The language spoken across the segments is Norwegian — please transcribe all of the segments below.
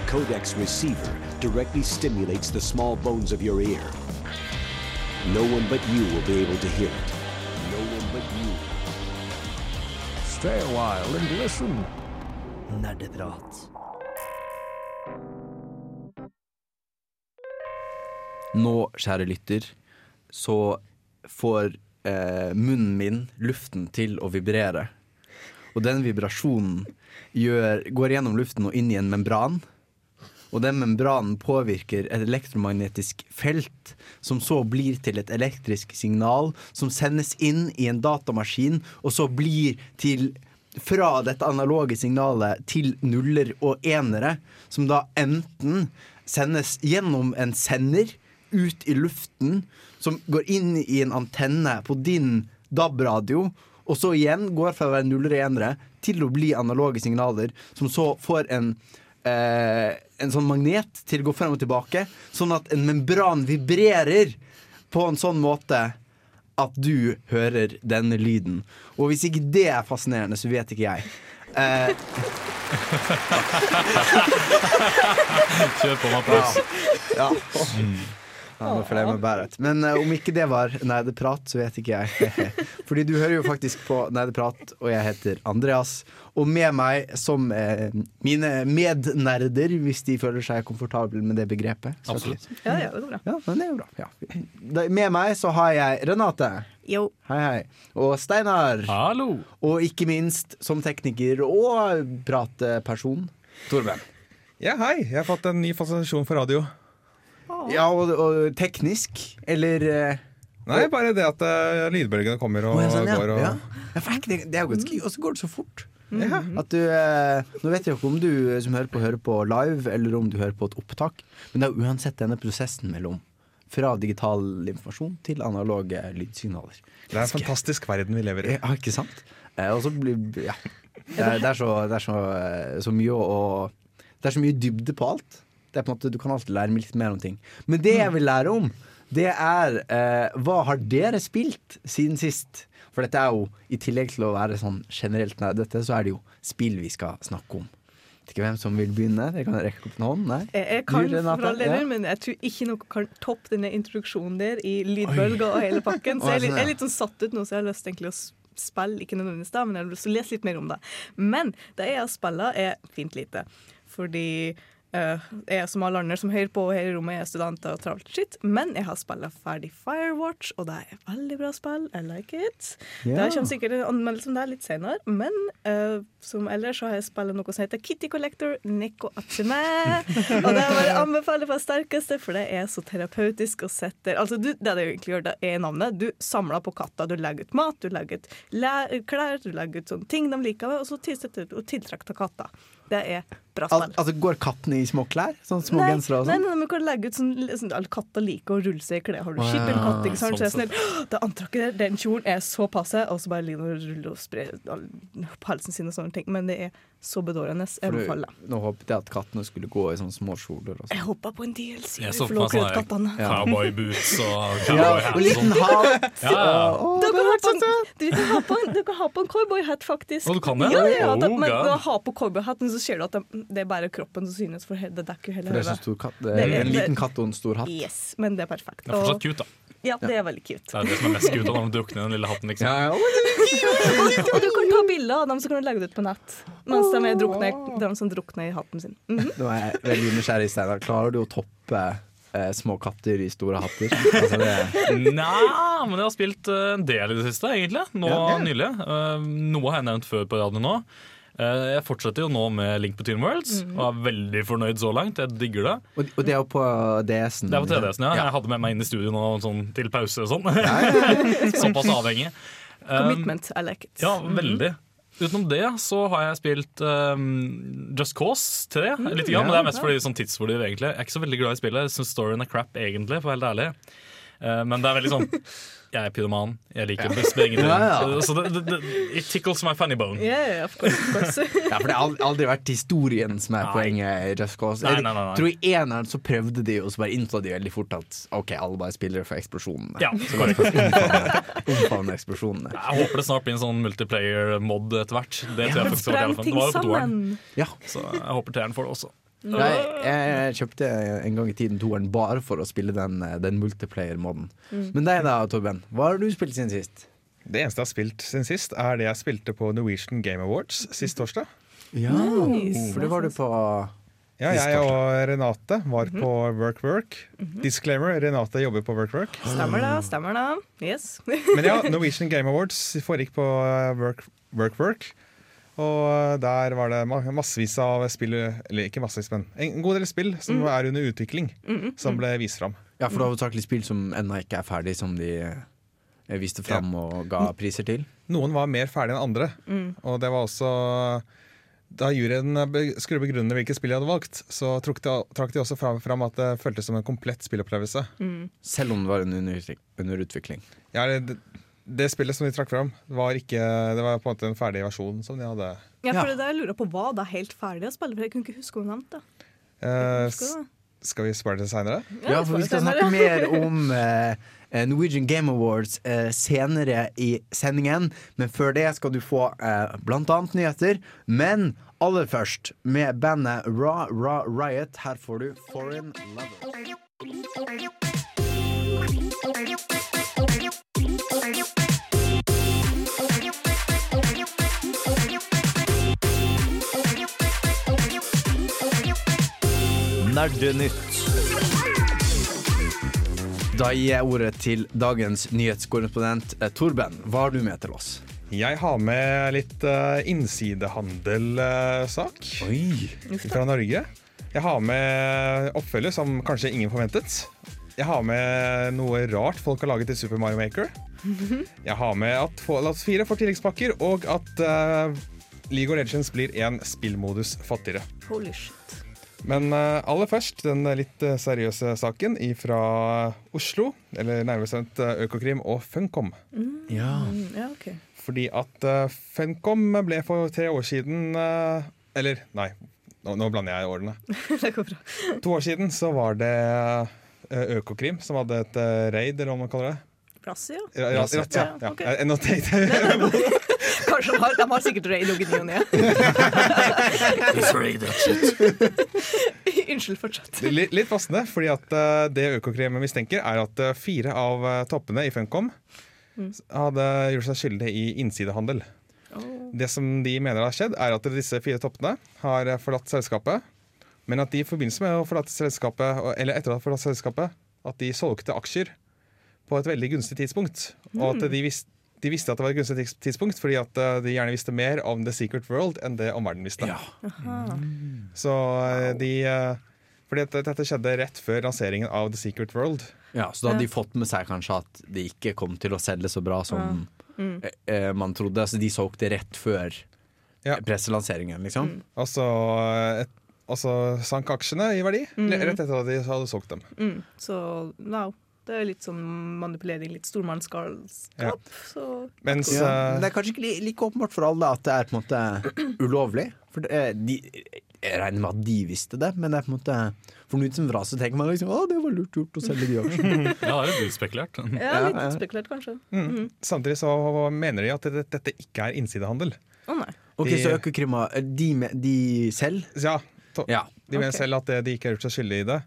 the codex receiver directly stimulates the small bones of your ear. No one but you will be able to hear it. No one but you. Stay a while and listen. Nerdeprat. Nå, kjære lytter, så får eh, munnen min luften til å vibrere. Og den vibrasjonen gjør, går gjennom luften og inn i en membran. Og den membranen påvirker et elektromagnetisk felt, som så blir til et elektrisk signal, som sendes inn i en datamaskin, og så blir til fra dette analoge signalet til nuller og enere, som da enten sendes gjennom en sender ut i luften, som går inn i en antenne på din DAB-radio, og så igjen går fra å være nuller og enere til å bli analoge signaler, som så får en eh, en sånn magnet til å gå frem og tilbake, sånn at en membran vibrerer på en sånn måte at du hører denne lyden. Og hvis ikke det er fascinerende, så vet ikke jeg. Eh, Kjør på med applaus. ja. Ja, nå føler jeg meg bæret. Men eh, om ikke det var nerdeprat, så vet ikke jeg. Fordi du hører jo faktisk på nerdeprat, og jeg heter Andreas. Og med meg som eh, mine mednerder, hvis de føler seg komfortable med det begrepet. Absolutt. Ja, ja, det bra. Ja, men det er jo bra. Ja. Med meg så har jeg Renate. Jo. Hei, hei. Og Steinar. Hallo. Og ikke minst som tekniker og prateperson, Torben. Ja, hei. Jeg har fått en ny fascinasjon for radio. Ja, og, og teknisk, eller eh, Nei, bare det at uh, lydbølgene kommer og sånn, ja. går og Ja. Er det, det er jo ganske Og så går det så fort. Ja. At du, eh, nå vet jeg ikke om du eh, som hører på, hører på live, eller om du hører på et opptak, men det er uansett denne prosessen mellom fra digital informasjon til analoge lydsignaler. Det er en fantastisk verden vi lever i. Ja, ikke sant? Eh, og så blir Ja. Det er, det er, så, det er så, eh, så mye å Det er så mye dybde på alt. Det er på en måte, Du kan alltid lære litt mer om ting. Men det jeg vil lære om, det er eh, hva har dere spilt siden sist? For dette er jo, i tillegg til å være sånn generelt nerdete, så er det jo spill vi skal snakke om. Vet ikke hvem som vil begynne? Dere kan rekke opp en hånd. Nei? Jeg, kan Du, for all del, Ja. men jeg tror ikke noe kan toppe denne introduksjonen der i lydbølger og hele pakken. Så jeg er litt, jeg er litt sånn satt ut nå, så jeg har lyst egentlig å spille, ikke nødvendigvis da, men jeg har lyst til å lese litt mer om det. Men det jeg har spilt, er fint lite. Fordi eh, jeg som alle andre som hører på her i rommet, er studenter og travelt skitt. Men jeg har spilla ferdig Firewatch, og det er et veldig bra spill. I like it. Yeah. Det kommer sikkert en anmeldelse om det litt senere, men uh, som ellers så har jeg spilt noe som heter Kitty Collector Neko Atsume. Og det bare anbefaler anbefale på det sterkeste, for det er så terapeutisk og setter Altså, du, det det egentlig gjør, det er navnet. Du samler på katter. Du legger ut mat, du legger ut klær, du legger ut sånne ting de liker, og så tilsetter du og tiltrekker katter. Det er bra Al altså, går katten i små klær? Sånn små Nei, gensere og nei, sånn? nei, men kan legge ut sånn, sånn Alle katter liker å rulle seg i klær. Har du en skippelkatt, ikke sant? Så er det Sånn sånn, det antrekket der, den kjolen er så passe, og så bare ligger den og ruller og sprer all- på halsen sin og sånne ting. Men det er så bedårende. Jeg For anbefaler nå håpet jeg at kattene skulle gå i sånne små kjoler. Og sånn. Jeg håpa på en DLC. Jeg så for meg sånn kattene. Cowboyboots og Ja, og liten sånn. hatt! Ja, ja. Å, Du kan, ha på en, søtt! du, kan ha på en, cowboyhatt, faktisk. Og du kan det? Ja, ja, Oh, men når du har på cowboyhatten, så ser du at det, det er bare kroppen som synes, for det dekker jo hele For det er så hodet. stor katt. Det Det er en liten katt og en stor hatt. Yes, men det er perfekt. Det er fortsatt cute, da. ja, det er veldig cute. Det er det som er mest cute når de drukner i den lille hatten, liksom. Ja, ja. Og du kan ta bilder av dem, så kan du legge det ut på nett. Mens de, er drukne, de som drukner i hatten sin. Mhm. Nå er jeg veldig nysgjerrig, Steinar. Klarer du å toppe eh, små katter i store hatter? Altså, det, Nei, men jeg har spilt eh, en del i det siste, egentlig. Nå Ja. nylig. Uh, noe har jeg nevnt før på radioen nå. Eh, jeg fortsetter jo nå med Link Between Worlds Mhm. og er veldig fornøyd så langt. Jeg digger det. og, og det er jo på DS-en. Det er på TDS-en, ja. Ja. Jeg hadde med meg inn i studio nå sånn, til pause og sånn. Ja, ja. Såpass avhengig. Um, Commitment, I like it. Ja, Mhm. veldig. Utenom det så har jeg spilt um, Just Cause 3 Mm. litt, grann, men det er mest fordi sånn tidsfordriv, egentlig. Jeg er ikke så veldig glad i spillet. Jeg syns storyen er crap, egentlig, for å være helt ærlig. Uh, men det er veldig sånn Jeg er pyroman, jeg liker å sprenge ting. Ja, ja. Så det, det, det, it tickles my funny bone. Yeah, of course, of course. Ja, for det har aldri- vært historien som er Nei. poenget i Just Cause. Nei, Jeg nei, nei, nei. tror i eneren så prøvde de, og så bare innså de veldig fort at OK, alle bare spiller for eksplosjonene. Ja, Så bare omfavne, eksplosjonene. Jeg håper det snart blir en sånn multiplayer-mod etter hvert. Det tror jeg faktisk var det. Det var jo på toeren. Ja. så jeg håper treeren får det også. Nei, jeg, jeg kjøpte en gang i tiden toeren bare for å spille den, den multiplayer-moden. Men deg da, Torben. Hva har du spilt siden sist? Det eneste jeg har spilt siden sist, er det jeg spilte på Norwegian Game Awards sist torsdag. Ja, Nice. for det var du på Ja, jeg og Renate var på Work Work. Disclaimer, Renate jobber på Work Work. Stemmer det, stemmer det. Yes. Men ja, Norwegian Game Awards foregikk på eh, Work Work. Work. Og der var det massevis av spill, eller ikke massevis, men en god del spill som er under utvikling, som ble vist fram. Ja, for det var hovedsakelig spill som ennå ikke er ferdig, som de eh, viste fram og ga priser til. Noen var mer ferdige enn andre, og det var også da juryen skulle begrunne hvilke spill de hadde valgt, så trakk de, trakk de også fram, fram at det føltes som en komplett spillopplevelse. Selv om det var under, underutvikling. underutvikling. Ja, det, det spillet som de trakk fram, var ikke Det var på en måte en ferdig versjon som de hadde. Ja, for Ja. det der jeg lurer på, Var det helt ferdig å spille? For Jeg kunne ikke huske om hun nevnte det. Eh, skal vi spare det seinere? Ja, for vi skal snakke mer om eh, eh, Norwegian Game Awards eh, senere i sendingen. Men før det skal du få eh, blant annet nyheter. Men aller først, med bandet Raw Raw Riot, her får du Foreign Lover. Nerdenytt. Da gir jeg ordet til dagens nyhetskorrespondent eh, Torben. Hva har du med til oss? Jeg har med litt uh, innsidehandelsak Oi. fra Norge. Jeg har med oppfølger som kanskje ingen forventet. Jeg har med noe rart folk har laget i Super Mario Maker. Jeg har med at Fallout 4 får tilleggspakker, og at uh, League of Legends blir en spillmodus fattigere. Holy shit. Men eh, aller først den litt eh, seriøse saken fra Oslo, eller nærmere bestemt eh, Økokrim og Funcom. Mm, ja, ok. Fordi at Funcom ble for tre år siden Eller, nei, nå, nå blander jeg årene. det går bra. To år siden så var det Økokrim som hadde et raid, eller hva man kaller det. Razzia? ja. Ja, ja, Ja, ja, tenkte jeg Kanskje de har, de har sikkert raid i ny og ned. Unnskyld, fortsett. litt, litt passende, fordi at eh, det Økokrim mistenker, er at eh, fire av eh, toppene i Funcom hadde gjort seg skyldig i innsidehandel. Det som de mener har skjedd, er at disse fire toppene har forlatt selskapet, men at de i forbindelse med å forlate selskapet, eller etter å ha forlatt selskapet, at de solgte aksjer på et veldig gunstig tidspunkt. Og at de, vis, de visste at det var et gunstig tidspunkt fordi at eh, de gjerne visste mer om The Secret World enn det omverdenen visste. Ja. Så eh, de eh, Fordi at dette skjedde rett før lanseringen av The Secret World. ja, Så da hadde de fått med seg kanskje at det ikke kom til å selge så bra som eh, eh, man trodde. Så de solgte rett før Ja. presselanseringen, liksom. Og så, eh, et, og så sank aksjene i verdi rett etter at de hadde solgt dem. Mm, så no, det er litt sånn manipulering, litt stormannsgalskap. Så Mens Ja, eh, men det er kanskje ikke li- like åpenbart for alle at det er på en måte ulovlig. For det, de, jeg regner med at de visste det, men det er på en måte for noen som vraser så tenker man liksom å, det var lurt gjort å selge de aksjene. Ja, det er litt utspekulert. ja, Ja, litt ja. spekulert, kanskje. mm, samtidig så mener de at dette, dette ikke er innsidehandel. Å nei. Ok, De- Så Økokrim de, de selv? Ja, to, Ja. De mener selv at det- de ikke har gjort seg skyldige i det.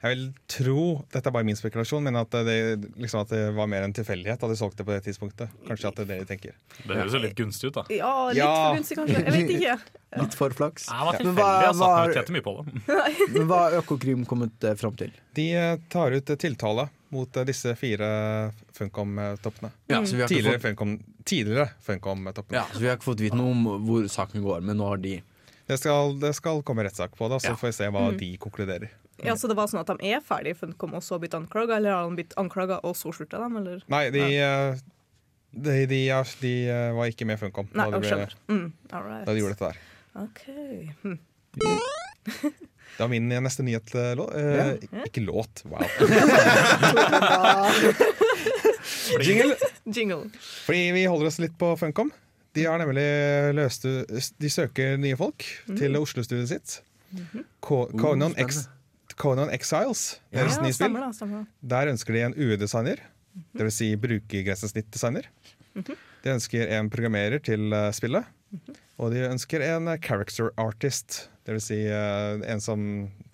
Jeg vil tro, dette er bare min spekulasjon, men at det, liksom at det var mer en tilfeldighet at de solgte på det tidspunktet. Kanskje at det er det de tenker. Det høres jo litt gunstig ut, da. Ja, litt Ja. for gunstig, kanskje. Jeg vet ikke. Litt for flaks. Jeg var Men tilfeldig, hva- altså. hva- Jeg tjente mye på det. Men hva har Økokrim kommet eh, fram til? De eh, tar ut eh, tiltale mot eh, disse fire Funcom-toppene. Ja, så vi har ikke Tidligere fått, Funcom-toppene. Funcom-toppene. ja, så vi har ikke fått vite noe om hvor saken går, men nå har de Det, skal, det skal komme rettssak på det, så Ja. får vi se hva de konkluderer. Ja, Så det var sånn at de er ferdige før de kom og så blitt anklaga, eller har de blitt anklaga og så slutta dem, eller? Nei, de, eh, de, de, er- de eh, var ikke med Funcom Nei, da, de ble. Mm, right. da de gjorde dette der. OK. Hm. Det var min neste nyhet-låt. Eh, Ikke låt, wow. Jingle. Jingle. Fordi vi holder oss litt på Funcom. De har nemlig løst De søker nye folk til Oslo-studiet sitt. Co Conan, X, Conan Exiles, Ja, nye spill. stemmer stemmer. Der ønsker de en UE-designer, dvs. Si brukergrensesnittdesigner. De ønsker en programmerer til eh, spillet. Og de ønsker en eh, character artist. Det vil si uh, en som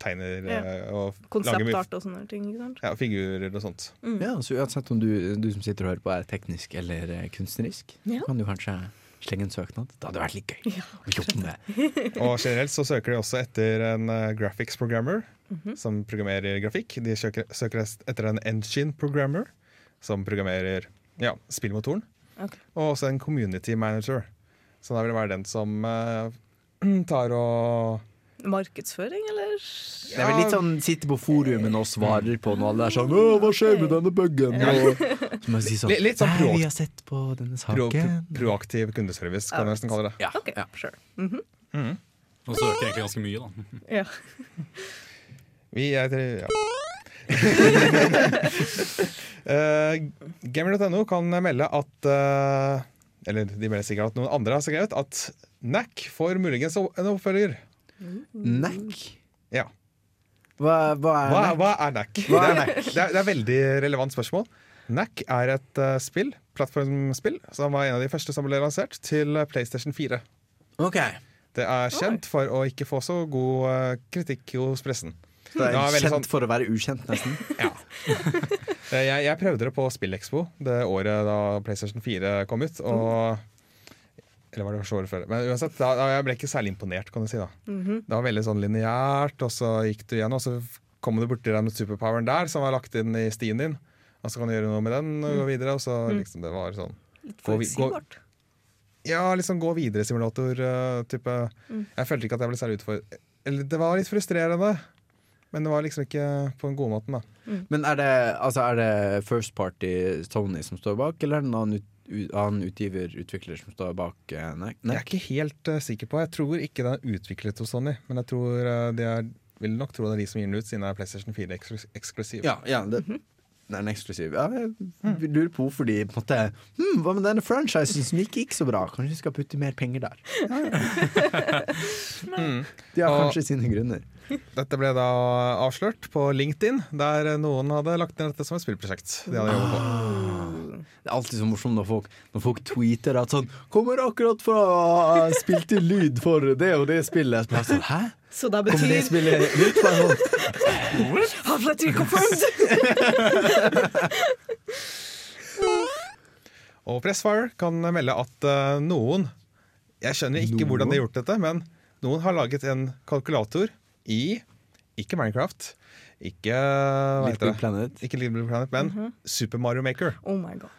tegner Ja. og Konseptart og sånne ting. ikke sant? ja, figurer og sånt. Ja, så uansett om du, du som sitter og hører på er teknisk eller kunstnerisk, Ja. kan du kanskje slenge en søknad. Det hadde vært litt gøy å jobbe med. Og generelt så søker de også etter en graphics programmer Mhm. som programmerer grafikk. De søker, søker etter en engine programmer som programmerer ja, spillmotoren. Okay. Og også en community manager. Så da vil det være den som uh, tar og Markedsføring, eller? Det er vel litt sånn sitte på forumen og svarer på noe. Det er sånn hva skjer med denne buggen?' Og så må si sånn Litt- litt sånn «Nei, vi har sett på denne pro, pro, proaktiv kundeservice, kan du nesten kalle det. Ja, Ok, ja. sure. Og søker egentlig ganske mye, da. Ja. Vi er tre, ja. uh, Gamer.no kan melde at uh, Eller de melder sikkert at noen andre har skrevet at Nack får muligens en oppfølger. Nack? Ja. Hva, hva er Hva, hva er NAC? Hva er det, er, det, er, det er veldig relevant spørsmål. NAC er et uh, spill, plattformspill, som var en av de første som ble lansert til PlayStation 4. Okay. Det er kjent for å ikke få så god eh, kritikk hos pressen. Det er det kjent sånn- for å være ukjent, nesten. Ja. Eh, jeg, jeg prøvde det på SpillExpo det året da PlayStation 4 kom ut. Og Eller var det kanskje året før? Men uansett, da, da jeg ble ikke særlig imponert, kan du si. da Det var veldig sånn lineært, og så gikk du igjen, og så kom du borti den superpoweren der som var lagt inn i stien din. Og så kan du gjøre noe med den og gå videre. Og så liksom det var sånn Litt forutsigbart. Ja, liksom gå videre-simulator-type. Jeg følte ikke at jeg ble særlig utfor... Eller det var litt frustrerende. Men det var liksom ikke på den gode måten, da. Men er det, altså, er det First Party Sony som står bak, eller er det en annen, ut, annen utgiver, utvikler, som står bak eh, Neck? Jeg er ikke helt uh, sikker på. Jeg tror ikke den er utviklet hos Sony. Men jeg tror uh, det er, vil nok tro det er de som gir den ut, siden det er PlayStation 4 eksklu- eksklusiv. Ja, ja det, mm er en eksklusiv. Ja, jeg lurer på hvorfor de på en måte hm, Hva med denne franchisen som ikke gikk så bra? Kanskje vi skal putte mer penger der? De har Og- kanskje sine grunner. Dette ble da avslørt på LinkedIn, der noen hadde lagt ned dette som et spillprosjekt. De hadde jobbet på. Det er alltid så morsomt når folk, når folk tweeter at sånn 'Kommer akkurat fra å ha spilt inn lyd for det og det spillet'. Så jeg sånn, Hæ? Så det Kommer det betyr spillet ut? 3 confirmed! Og Pressfire kan melde at uh, noen Jeg skjønner ikke hvordan de har gjort dette, men noen har laget en kalkulator i ikke Minecraft, ikke Little Big? Planet. Ikke Little Planet, men Super Mario Maker. Oh my god.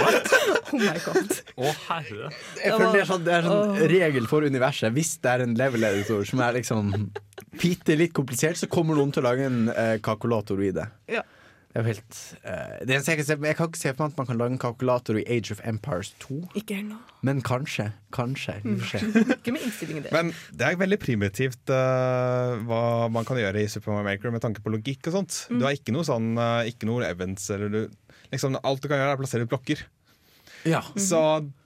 What? oh my god. Å, herre. Jeg føler det er sånn, det er sånn regel for universet. Hvis det er en level-editor som er liksom bitte litt komplisert, så kommer noen til å lage en eh, kalkulator i det. Ja. Det er jo helt eh, jeg, kan se, jeg kan ikke se for meg at man kan lage en kalkulator i Age of Empires 2. Ikke her. Men kanskje. Kanskje. Se. Ikke med innstillingen der. Men det er veldig primitivt uh, hva man kan gjøre i Super Mario Maker med tanke på logikk og sånt. Du har ikke noe sånn uh, Ikke noe events eller du liksom, Alt du kan gjøre, er å plassere ut blokker. Ja. Så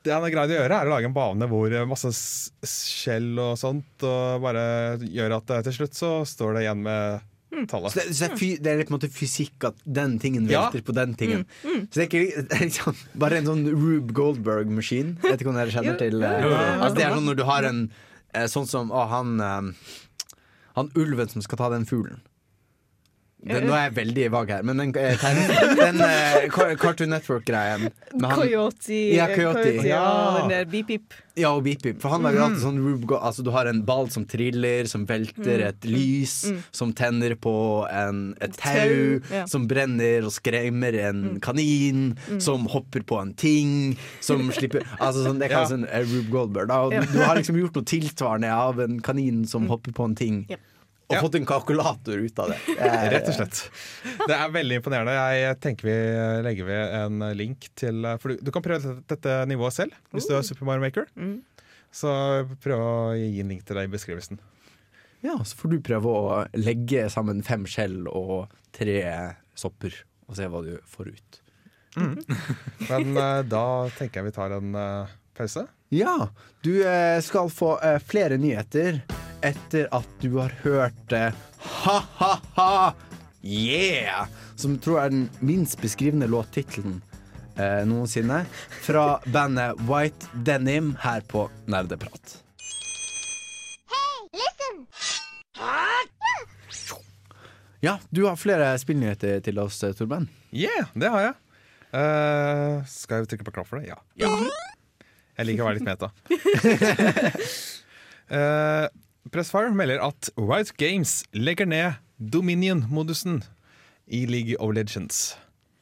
det han har greid å gjøre, er å lage en bane hvor masse skjell og sånt og bare gjør at til slutt så står det igjen med tallet. Så det, så det, er fy, det er på en måte fysikk at den tingen Ja. velter på den tingen. Så det er ikke det er liksom bare en sånn Rube Goldberg-maskin. Vet ikke om dere kjenner til eh, ja, jo. Altså Det er sånn når du har en eh, sånn som å, han eh, Han ulven som skal ta den fuglen. Den, nå er jeg veldig vag her, men den, den, den eh, Cartoon Network-greien Coyote. Ja, Coyote. Ja, Ja. den der beep-beep. Ja, og Beep Beep. For han lager alltid sånn Rube Go Altså Du har en ball som triller, som velter et lys, som tenner på en, et tau, ja. som brenner og skremmer en kanin, som hopper på en ting, som slipper Altså sånn, Det kalles Ja. en eh, Rube Goldberg. Da. Og du har liksom gjort noe tilsvarende av en kanin som hopper på en ting. Ja. Og Ja. fått en kalkulator ut av det. Er- Rett og slett. Det er veldig imponerende. Jeg tenker vi legger ved en link til For du, du kan prøve dette, nivået selv hvis du er Super Mario Maker. Så prøv å gi en link til deg i beskrivelsen. Ja, så får du prøve å legge sammen fem skjell og tre sopper, og se hva du får ut. Men uh, da tenker jeg vi tar en uh, pause. Ja, du uh, skal få eh, flere nyheter etter at du har hørt eh, Ha-ha-ha, yeah! Som tror jeg er den minst beskrivende låttittelen eh, noensinne. Fra bandet White Denim her på Nerdeprat. Ja, du har flere spillnyheter til oss, eh, Torben. Yeah, det har jeg. Uh, skal jeg trykke på knapp for det? Ja. Jeg liker å være litt meta. uh, Pressfire melder at Riot Games legger ned Dominion-modusen i League of Legends.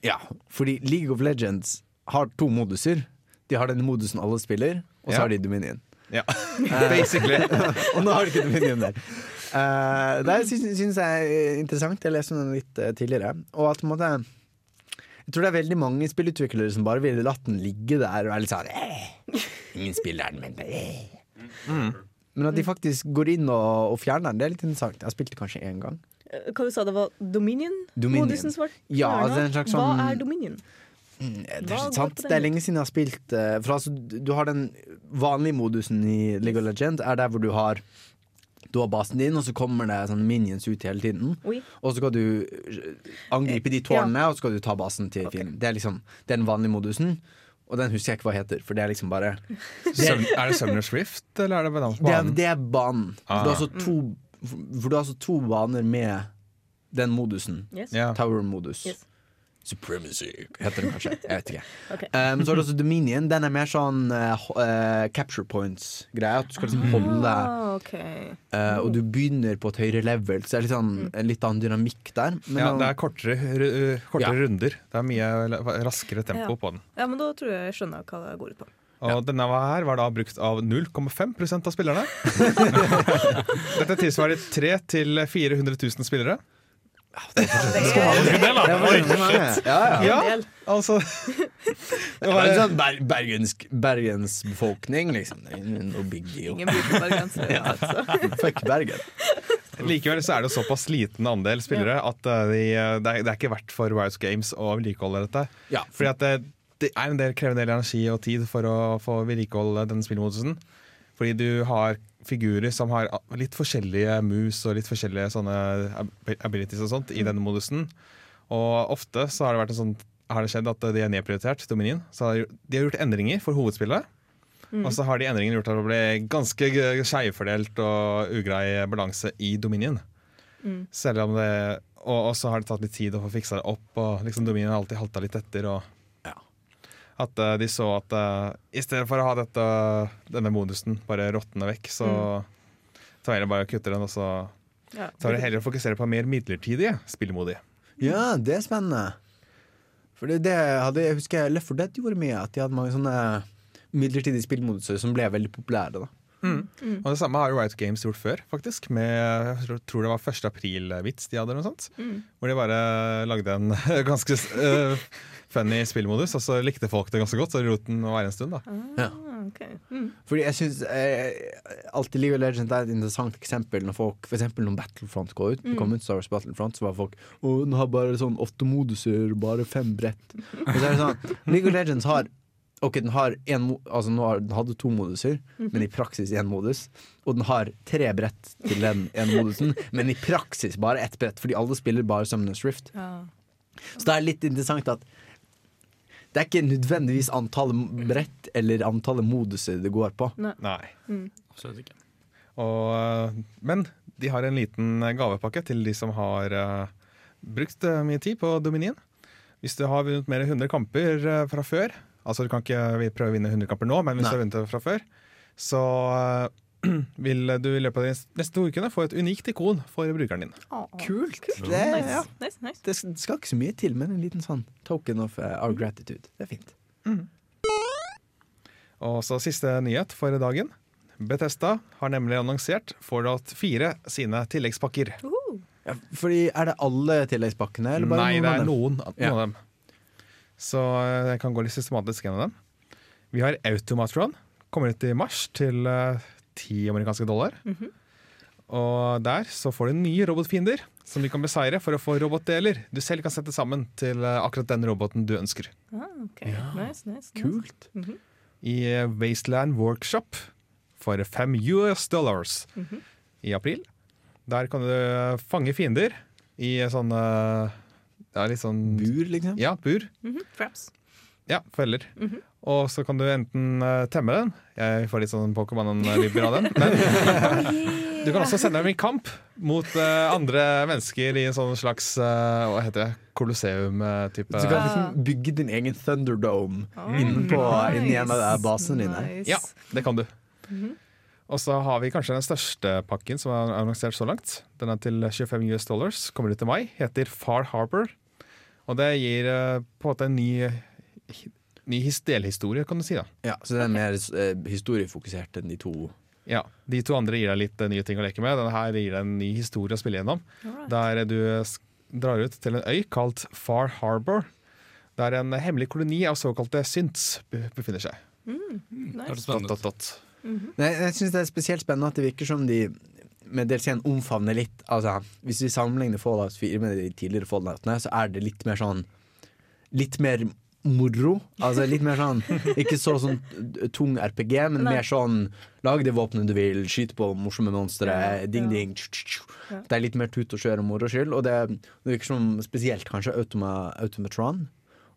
Ja, fordi League of Legends har to moduser. De har den modusen alle spiller, og så Ja. har de Dominion. Ja, basically. og nå har de ikke Dominion der. Uh, det syns, jeg er interessant. Jeg leste den litt uh, tidligere. Og at på en måte Jeg tror det er veldig mange spillutviklere som bare ville latt den ligge der og er litt sånn eh, Ingen spiller den, men eh. Men at de faktisk går inn og, og fjerner den, det er litt interessant. Jeg spilte kanskje én gang. Eh, Hva du sa det var Dominion? Dominion. Modusen som var Ja, det er en slags sånn... Hva er Dominion? Det er, ikke sant? det er lenge siden jeg har spilt eh, For altså, du har den vanlige modusen i League of Legends, er der hvor du har du har basen din, og så kommer det sånn minions ut hele tiden. Oi. Og så skal du eh, angripe de tårnene, og så skal du ta basen til fienden. Det er liksom den vanlige modusen, og den husker jeg ikke hva heter, for det er liksom bare Søm, er det Sumner Swift, eller er det banen Det er, det er banen. Ah. For, du har altså to, for du har altså to baner med den modusen. Yes. Yeah. Tower-modus. Yes. Supremacy heter den kanskje. Jeg vet ikke. okay. Um, så er det også Dominion. Den er mer sånn uh, eh, capture points-greie. At du skal liksom holde Ah, okay. uh, Og du begynner på et høyere level, så det er litt, sånn, en litt annen dynamikk der. Men Ja, det er kortere, uh, kortere Ja. runder. Det er mye raskere tempo Ja. på den. Ja, men da tror jeg jeg skjønner hva det går ut på. Og denne her var da brukt av 0,5% av spillerne. Dette tilsvarer 3 til 400 000 spillere. Det var. Ja, ja. Ja, altså Det var en sånn ber bergensk, bergensbefolkning, liksom. No big deal. Ingen bruker bergensere. altså. Fuck Bergen. Likevel så er det såpass liten andel spillere at uh, de, uh, det, er, det er ikke verdt for Riot Games å vedlikeholde dette. Ja, Fordi at det, det er en del, krever en del energi og tid for å få vedlikeholde denne spillmodusen. Fordi du har figurer som har litt forskjellige moves og litt forskjellige sånne abilities og sånt i denne modusen. Og ofte så har det, vært en sånn, har det skjedd at de er nedprioritert, Dominion. Så har de- har gjort endringer for hovedspillet. Og så har de endringene gjort at det ble ganske skeivfordelt og ugrei balanse i Dominion. Selv om det Og så har det tatt litt tid å få fiksa det opp, og liksom Dominion har alltid halta litt etter. Og. At uh, de så at uh, i stedet for å ha dette, denne modusen bare råtne vekk, så tar jeg bare og kutter den, og så Ja. tar jeg heller og fokuserer på mer midlertidige spillmodi. Ja, det er spennende. For det, det hadde, jeg husker Left 4 Dead gjorde mye. At de hadde mange sånne midlertidige spillmoduser som ble veldig populære. da Og det samme har jo Riot Games gjort før, faktisk. Med, jeg tror det var 1. april-vits de hadde, eller noe sånt. Hvor de bare lagde en ganske eh, funny spillmodus, og så likte folk det ganske godt, så lot den være en stund. da. Ja. Ah, ok. Mm. Fordi jeg synes eh, alltid League of Legends er et interessant eksempel når folk For eksempel når Battlefront går ut. mm. kom ut Star Wars Battlefront, så var folk Å, den har bare sånn åtte moduser, bare fem brett. Og så er det sånn League of Legends har Ok, den har en, altså nå har, den hadde to moduser, men i praksis én modus. Og den har tre brett til den ene modusen, men i praksis bare ett brett, fordi alle spiller bare Summoners Rift. Ja. Så det er litt interessant at det er ikke nødvendigvis antallet brett eller antallet moduser det går på. Nei. Absolutt ikke. Og, eh, men de har en liten gavepakke til de som har uh, brukt eh, mye tid på Dominien. Hvis du har vunnet mer enn 100 kamper eh, fra før, altså du kan ikke prøve å vinne 100 kamper nå, men hvis Nei. du har vunnet fra før, så eh, vil du i løpet av de neste to ukene få et unikt ikon for brukeren din. Ah, Kult. Det, Nice. ja. nice, nice. det skal ikke så mye til, men en liten sånn token of uh, our gratitude. Det er fint. Og så siste nyhet for dagen. Bethesda har nemlig annonsert Fallout 4 sine tilleggspakker. Uh, Ja, fordi Er det alle tilleggspakkene? Eller bare Nei, noen det av er dem? noen, noen Ja. av dem. Så eh, jeg kan gå litt systematisk gjennom dem. Vi har Automatron. Kommer ut i mars til 10 amerikanske dollar. Og der så får du nye robotfiender som du kan beseire for å få robotdeler du selv kan sette sammen til eh, akkurat den roboten du ønsker. ah, ok. Nice, nice, nice. Kult. I eh, Wasteland Workshop for 5 US dollars i april. Der kan du eh, fange fiender i sånne ja, litt sånn Bur, liksom? Ja, bur. Mm -hmm. Traps. Ja, feller. Mhm. Og så kan du enten eh, temme den Jeg får litt sånn Pokémon-vibber av den. Men du kan også sende dem i kamp mot eh, andre mennesker i en sånn slags eh, Hva heter det? Colosseum-type. Så du kan liksom bygge din egen Thunderdome inn inni en av de basene dine. Nice. Ja, det kan du. Og så har vi kanskje den største pakken som er annonsert så langt. Den er til 25 US dollars. Kommer ut i mai. Heter Far Harbor. Og det gir eh, på en måte en ny, ny delhistorie, kan du si. da Ja, så det er mer eh, historiefokusert enn de to. Ja, De to andre gir deg litt eh, nye ting å leke med. Denne her gir deg en ny historie å spille gjennom. Alright. Der du drar ut til en øy kalt Far Harbor. Der en hemmelig koloni av såkalte synts befinner seg. Det er Nice. Dot, dot, dot. Nei, jeg syns det er spesielt spennende at det virker som de med DLC-en omfavner litt Altså, Hvis vi sammenligner Fallout 4 med de tidligere Falloutene, så er det litt mer sånn Litt mer moro. Altså litt mer sånn Ikke så sånn tung RPG, men Nei. mer sånn lag det våpenet du vil, skyte på morsomme monstre, Ja, ding, ja. Det er litt mer tut og kjør og moro skyld, og det, det virker som spesielt kanskje Automa, Automatron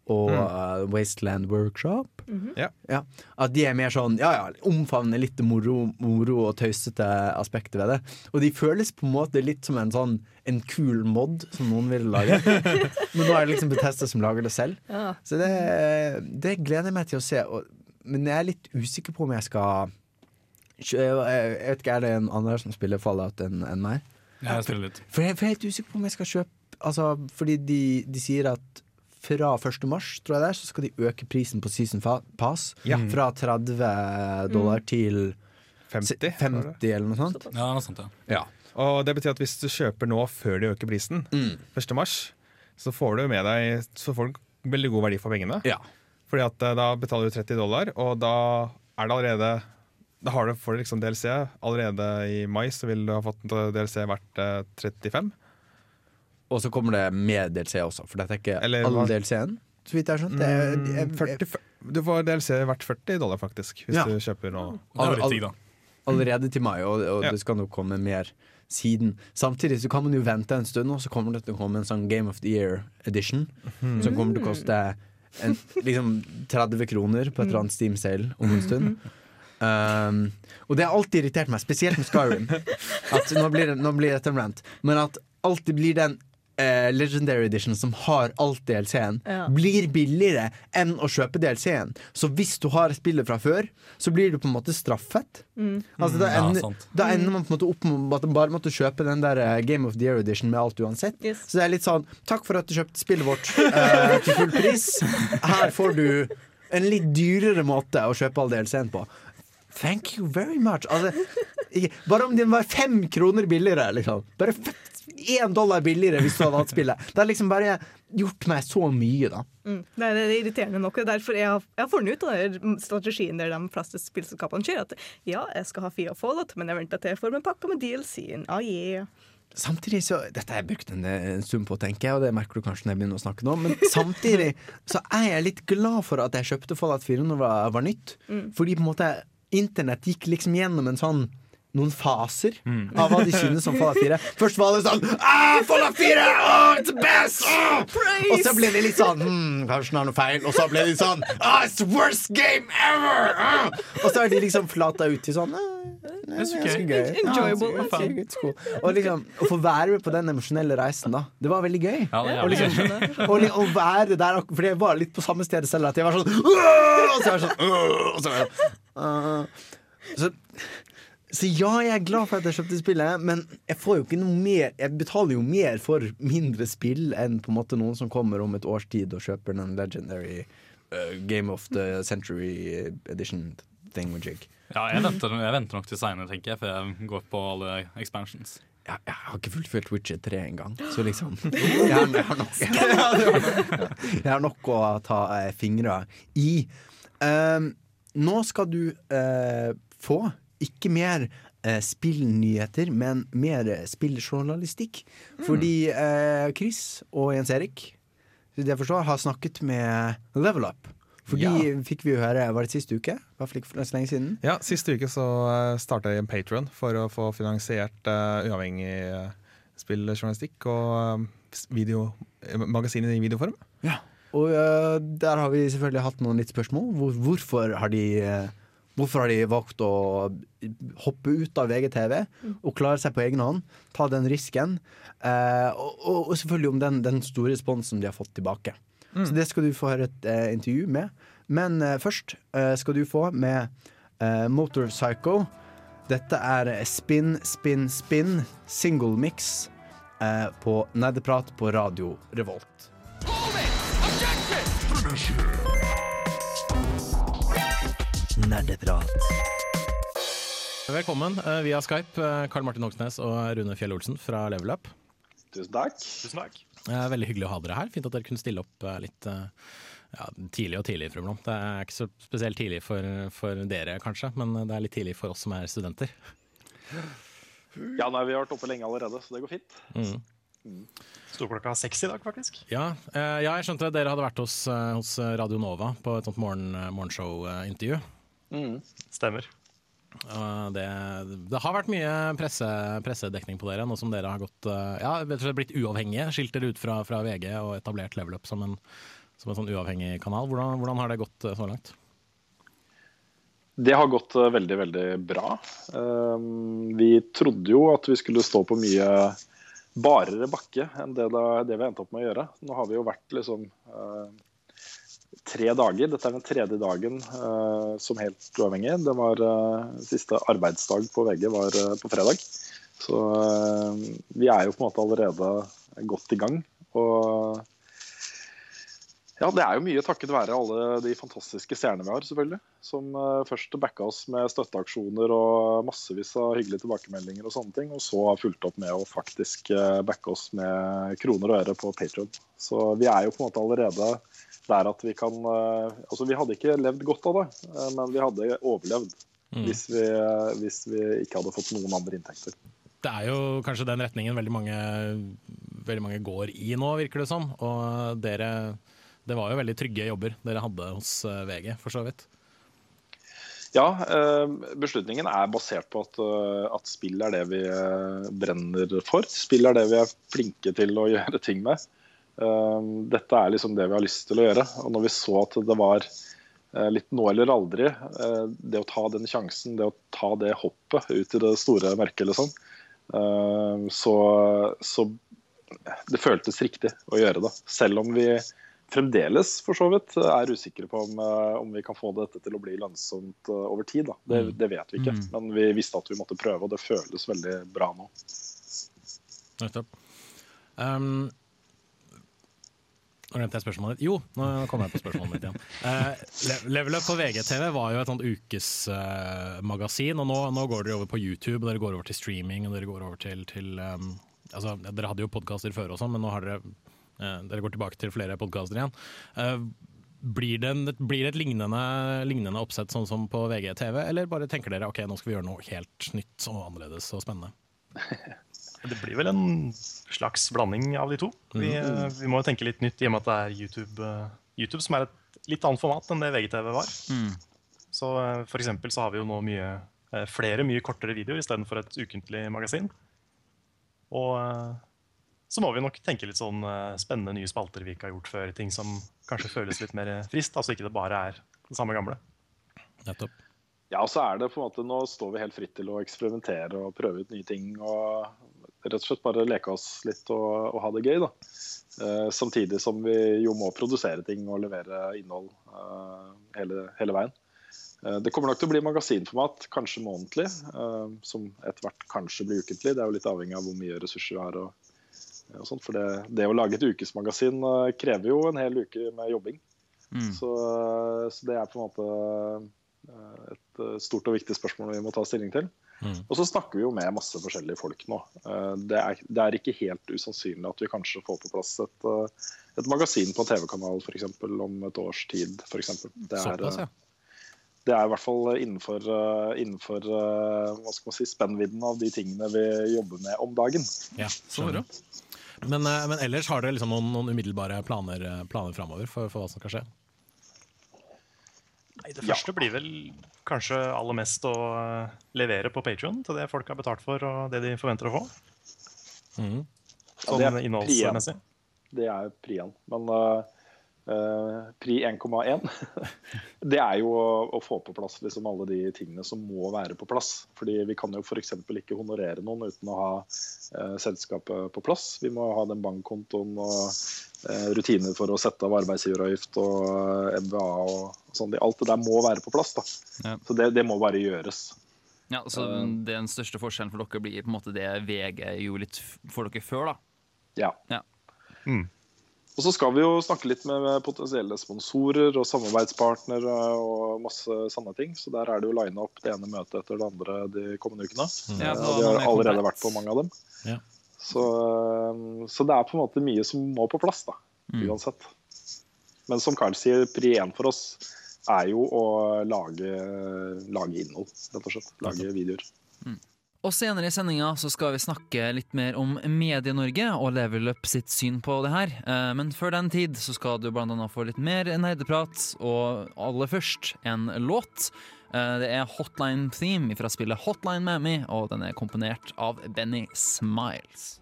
og uh, Wasteland Workshop. Ja. Ja, At de er mer sånn ja ja, omfavner litt moro, moro og tøysete aspekter ved det. Og de føles på en måte litt som en sånn En kul mod som noen vil lage. Men nå er det liksom Betesta som lager det selv. Ja. Så det, det gleder jeg meg til å se. Og, men jeg er litt usikker på om jeg skal Jeg vet ikke, Er det en andre som spiller Fallout enn en meg? Jeg spiller litt. For jeg, for jeg er helt usikker på om jeg skal kjøpe Altså, fordi de, de sier at fra 1. mars, tror jeg det er, så skal de øke prisen på Season Pass. Ja. Fra 30 dollar til 50. 50 eller noe sånt. Ja, noe sånt, ja. Ja. Og det betyr at hvis du kjøper nå før de øker prisen, Mm. 1. mars, så får du med deg Så får du veldig god verdi for pengene. ja. Fordi at eh, da betaler du 30 dollar, og da er det allerede Da har du, får du liksom DLC. Allerede i mai så vil du ha fått DLC verdt eh, 35. Og så kommer det med DLC også, for dette er ikke Eller all DLC-en. Så vidt jeg har skjønt. Det er- Mm, jeg- 40, du får DLC verdt 40 dollar, faktisk, hvis Ja. du kjøper nå. All, All- allerede til mai, og, og Ja. det skal nok komme mer siden. Samtidig så kan man jo vente en stund, og så kommer det til å komme en sånn Game of the Year edition. Som kommer til å koste en, liksom 30 kroner på et eller annet Steam Sale om en stund. Um, og det har alltid irritert meg, spesielt med Skyrim. At nå blir, det, nå blir dette en rant, men at alltid blir den eh, Legendary Edition som har alt DLC-en, Ja. blir billigere enn å kjøpe DLC-en. Så hvis du har spillet fra før, så blir du på en måte straffet. Altså, da, ender, ja, da ender man på en måte opp med at du bare måtte kjøpe den der eh, Game of the Year Edition med alt uansett. Yes. Så det er litt sånn Takk for at du kjøpte spillet vårt eh, til full pris. Her får du en litt dyrere måte å kjøpe all DLC-en på. Thank you very much. Altså, ikke, bare om den var fem kroner billigere, liksom. Bare én dollar billigere hvis du hadde hatt spillet. Det har liksom bare gjort meg så mye, da. Mm. Nei, det er irriterende nok. Det er derfor jeg har, jeg har funnet ut av strategien der de fleste spillselskapene kjører. At ja, jeg skal ha fire Fallout, men jeg venter til jeg får en pakka med DLC-en. Ah, yeah. Samtidig så Dette har jeg brukt en, en stund på, tenker jeg, og det merker du kanskje når jeg begynner å snakke nå, men samtidig så er jeg litt glad for at jeg kjøpte Fallout 4 når det var, var nytt. Fordi på en måte internett gikk liksom gjennom en sånn noen faser av hva de synes om Fallout 4. Først var det sånn ah, Fallout 4! Oh, it's the best! Oh! Og så ble det litt sånn hm, Kanskje den har noe feil. Og så ble de sånn ah, It's the worst game ever! Ah! Og så er de liksom flata ut til sånn ah, det er gøy. gøy. Enjoyable. Ja, it's cool. Og liksom Å få være med på den emosjonelle reisen, da. Det var veldig gøy. Ja, det Og liksom, gøy. og å være der Fordi For jeg var litt på samme sted selv. At jeg var sånn Og så var jeg sånn Og så var jeg sånn «Åh!» så, så ja, jeg er glad for at jeg kjøpte spillet, men jeg får jo ikke noe mer Jeg betaler jo mer for mindre spill enn på en måte noen som kommer om et års tid og kjøper den legendary uh, Game of the Century edition thingamajig. Ja, jeg venter, jeg venter nok til seinere, tenker jeg, før jeg går på alle expansions. Jeg, jeg har ikke fullført Witcher 3 engang, så liksom Jeg har, jeg har, nok, jeg har nok å ta eh, fingra i. Um, nå skal du eh, få ikke mer eh, spillnyheter, men mer spilljournalistikk. Mm. Fordi eh, Chris og Jens Erik jeg forstår, har snakket med Level Up. For de Ja. fikk vi høre Var det siste uke? Var det ikke så lenge siden. Ja, Siste uke så starta jeg en Patron for å få finansiert uh, uavhengig uh, spilljournalistikk og uh, video, eh, magasinet i videoform. Ja. Og uh, der har vi selvfølgelig hatt noen litt spørsmål. Hvor, hvorfor, har de, eh, hvorfor har de valgt å hoppe ut av VGTV og klare seg på egen hånd? Ta den risken. Eh, og, og, selvfølgelig om den, den store responsen de har fått tilbake. Så det skal du få høre et eh, intervju med. Men eh, først eh, skal du få med eh, Motor Psycho. Dette er Spin, Spin, Spin, single mix eh, på Nerdeprat på Radio Revolt. Nerdeprat. Velkommen eh, via Skype, eh, Karl Martin Hoksnes og Rune Fjell Olsen fra Level Up. Tusen takk. Eh, Veldig hyggelig å ha dere her. Fint at dere kunne stille opp litt ja, tidlig og tidlig. Frømlom. Det er ikke så spesielt tidlig for, for dere, kanskje, men det er litt tidlig for oss som er studenter. Ja, nei, Vi har vært oppe lenge allerede, så det går fint. Sto klokka seks i dag, faktisk. Ja, eh, ja, jeg skjønte at dere hadde vært hos, hos Radio Nova på et sånt morgen, morgenshow-intervju. Stemmer. Og Det, det har vært mye presse, pressedekning på dere, nå som dere har gått eh, Ja, blitt uavhengige. Skilt dere ut fra, fra VG og etablert Level Up som en, som en sånn uavhengig kanal. Hvordan, hvordan har det gått eh, så langt? Det har gått eh, veldig, veldig bra. Um, vi trodde jo at vi skulle stå på mye barere bakke enn det, da, det vi endte opp med å gjøre. Nå har vi jo vært liksom tre dager. Dette er den tredje dagen uh, som helt uavhengig. Det var uh, Siste arbeidsdag på VG var uh, på fredag. Så vi er jo på en måte allerede godt i gang. Og ja, det er jo mye takket være alle de fantastiske seerne vi har, selvfølgelig. Som først backa oss med støtteaksjoner og massevis av hyggelige tilbakemeldinger og sånne ting. Og så har fulgt opp med å faktisk backe oss med kroner og øre på Patreon. Så vi er jo på en måte allerede der at vi kan eh, Altså, vi hadde ikke levd godt av det, eh, men vi hadde overlevd. Hvis, vi, eh, hvis vi ikke hadde fått noen andre inntekter. Det er jo kanskje den retningen veldig mange, veldig mange går i nå, virker det som. Og dere Det var jo veldig trygge jobber dere hadde hos VG, for så vidt. Ja, beslutningen er basert på at, at spill er det vi brenner for. Spill er det vi er flinke til å gjøre ting med. Eh, Dette er liksom det vi har lyst til å gjøre. Og når vi så at det var eh, litt nå eller aldri, eh, det å ta den sjansen, det å ta det hoppet ut i det store mørket, liksom, eh, så, så det føltes riktig å gjøre det. Selv om vi fremdeles for så vidt er usikre på om, eh, om vi kan få dette til å bli lønnsomt over tid. Det, det vet vi ikke, men vi visste at vi måtte prøve, og det føles veldig bra nå. Nettopp. Um, nå glemte jeg spørsmålet ditt. Jo, nå kommer jeg på spørsmålet mitt igjen. Uh, Level Up på VGTV var jo et sånt ukesmagasin, og nå, nå går dere over på YouTube, og dere går over til streaming, og dere går over til, til um, altså, Dere hadde jo podkaster før også, men nå har dere uh, Dere går tilbake til flere podkaster igjen. Eh, blir det, en, blir det et lignende, lignende oppsett sånn som på VGTV, eller bare tenker dere ok, nå skal vi gjøre noe helt nytt og annerledes og spennende? Det blir vel en slags blanding av de to. Vi, eh, vi må jo tenke litt nytt i og med at det er YouTube, eh, YouTube som er et litt annet format enn det VGTV var. Så eh, for eksempel så har vi jo nå mye, flere mye kortere videoer istedenfor et ukentlig magasin. Og så må vi nok tenke litt sånn spennende nye spalter vi ikke har gjort før. Ting som kanskje føles litt mer frist, altså ikke det bare er det samme gamle. Nettopp. Ja, og så er det på en måte, Nå står vi helt fritt til å eksperimentere og prøve ut nye ting. og Rett og slett bare leke oss litt og, og ha det gøy. da. Eh, samtidig som vi jo må produsere ting og levere innhold eh, hele, hele veien. Eh, det kommer nok til å bli magasinformat, kanskje månedlig. eh, som etter hvert kanskje blir ukentlig. Det er jo litt avhengig av hvor mye ressurser vi har. og, og sånt, for det, det å lage et ukesmagasin eh, krever jo en hel uke med jobbing. Så, så det er på en måte eh, et stort og viktig spørsmål vi må ta stilling til. Og så snakker vi jo med masse forskjellige folk nå. Eh, Det er, det er ikke helt usannsynlig at vi kanskje får på plass et, eh, et magasin på en TV-kanal eksempel, om et års tid. For eksempel. det, er, Såpass, ja. eh, det er i hvert fall innenfor, innenfor hva skal man si, spennvidden av de tingene vi jobber med om dagen. Ja, skjønner. Men, eh, men ellers har dere liksom noen, noen umiddelbare planer, planer framover for, for hva som skal skje? Nei, det første blir vel kanskje aller mest å eh, levere på Patreon til det folk har betalt for, og det de forventer å få. Mm. Sånn det er innholdsmessig. Det er prien. Men eh, eh, pri 1,1, det er jo å, å få på plass liksom alle de tingene som må være på plass. Fordi vi kan jo f.eks. ikke honorere noen uten å ha uh, selskapet på plass. Vi må ha den bankkontoen og rutiner for å sette av arbeidsgiveravgift og eh, MBA og, sånn. Alt det der må være på plass. da. Ja. Så det, det må bare gjøres. Ja, så Den største forskjellen for dere blir på en måte det VG gjorde litt for dere før, da. Ja. Ja. Og så skal vi jo snakke litt med potensielle sponsorer og samarbeidspartnere og masse sånne ting. Så der er det jo lina opp det ene møtet etter det andre de kommende ukene. Ja, Eh, så og vi har er allerede vært på mange av dem. Ja. Så, eh, så det er på en måte mye som må på plass, da. Uansett. Men som Carl sier, pri én for oss er jo å lage, lage innhold, rett og slett. Lage videoer. Og senere i sendinga så skal vi snakke litt mer om Medie-Norge og Level Up sitt syn på det her. Eh, Men før den tid så skal du blant annet få litt mer nerdeprat, og aller først en låt. Eh, Det er Hotline Theme fra spillet Hotline Mammy, og den er komponert av Benny Smiles.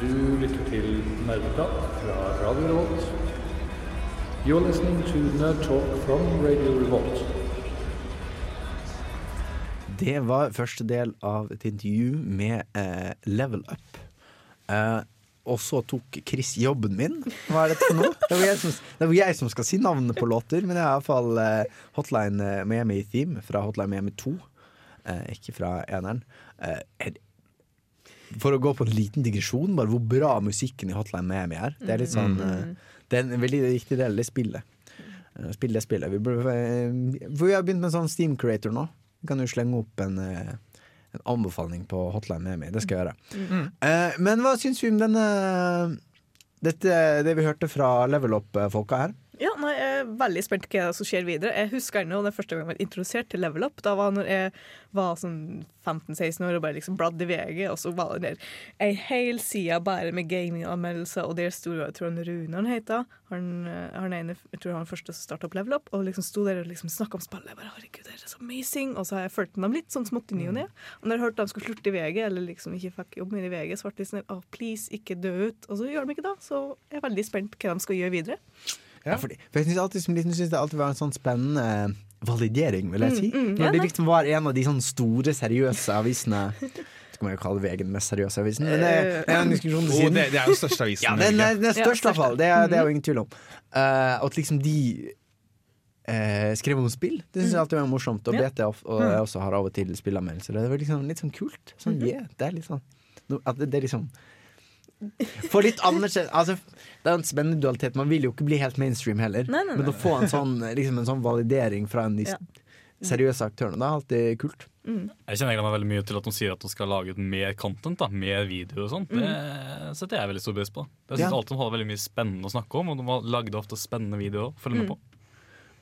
Du lytter til Nerdeprat fra Radio Revolt. You're listening to Nerd Talk from Radio Revolt. Det var første del av et intervju med eh, Level Up. Eh, og så tok Chris jobben min. Hva er dette for noe? Det var jeg som, det var jeg som skal si navnet på låter, men det er iallfall eh, Hotline eh, Miami Theme fra Hotline Miami 2. Eh, ikke fra eneren. Eh, er- for å gå på en liten digresjon, bare hvor bra musikken i Hotline Miami er. Det er litt sånn eh, Det er en veldig viktig del det spillet. Eh, Spill det spillet. Vi, burde, eh, vi har begynt med en sånn Steam Creator nå. Vi kan jo slenge opp en, en anbefaling på Hotline Miami. Det skal jeg gjøre. Eh, men hva syns vi om denne dette, det vi hørte fra Level Up-folka her? Ja, nei, Jeg er veldig spent på hva som skjer videre. Jeg husker ennå den første gangen jeg ble introdusert til Level Up. Da var når jeg var sånn 15-16 år og bare liksom bladde i VG, og så var det der ei hel side bare med gaminganmeldelser, og der sto jeg tror han Rune han heter. Han, eh, han ene, jeg tror han første som starta opp Level Up, og liksom sto der og liksom snakka om spillet. Jeg bare, herregud, det er så amazing Og så har jeg fulgt dem litt sånn smått i ny og ne. Og når jeg hørte de skulle slutte i VG, eller liksom ikke fikk jobb mer i VG, så ble det sånn oh, please, ikke dø ut. Og så gjør de ikke det. Så jeg er veldig spent på hva de skal gjøre videre. Ja. fordi, for jeg syns alltid, som liten synes det alltid var en sånn spennende validering, vil jeg si. Mm, mm, ja, Når det liksom var en av de sånn store, seriøse avisene skal man jo kalle VG den mest seriøse avisen, men det er er en diskusjon til Oh, det, det er jo største avisen Ja, den er den er Ja, størst, i hvert fall. Det er, det er jo ingen tvil om. Uh, at liksom de uh, skrev om spill, det syns jeg alltid var morsomt. Og BT of- og jeg også har av og til spillanmeldelser. Det var liksom litt sånn kult. Sånn, yeah, det er litt sånn At det, det er liksom Få litt anerkjennelse altså, Det er en spennende dualitet. Man vil jo ikke bli helt mainstream heller. Nei, nei, nei. Men å få en sånn, liksom en sånn validering fra en de Ja. seriøse aktørene, det er alltid kult. Jeg kjenner meg veldig mye til at de sier at de skal lage ut mer content, da, mer video og sånt. Det setter jeg veldig stor pris på. Jeg synes Ja. alltid de har veldig mye spennende å snakke om, og de har lagde ofte spennende videoer å følge med på.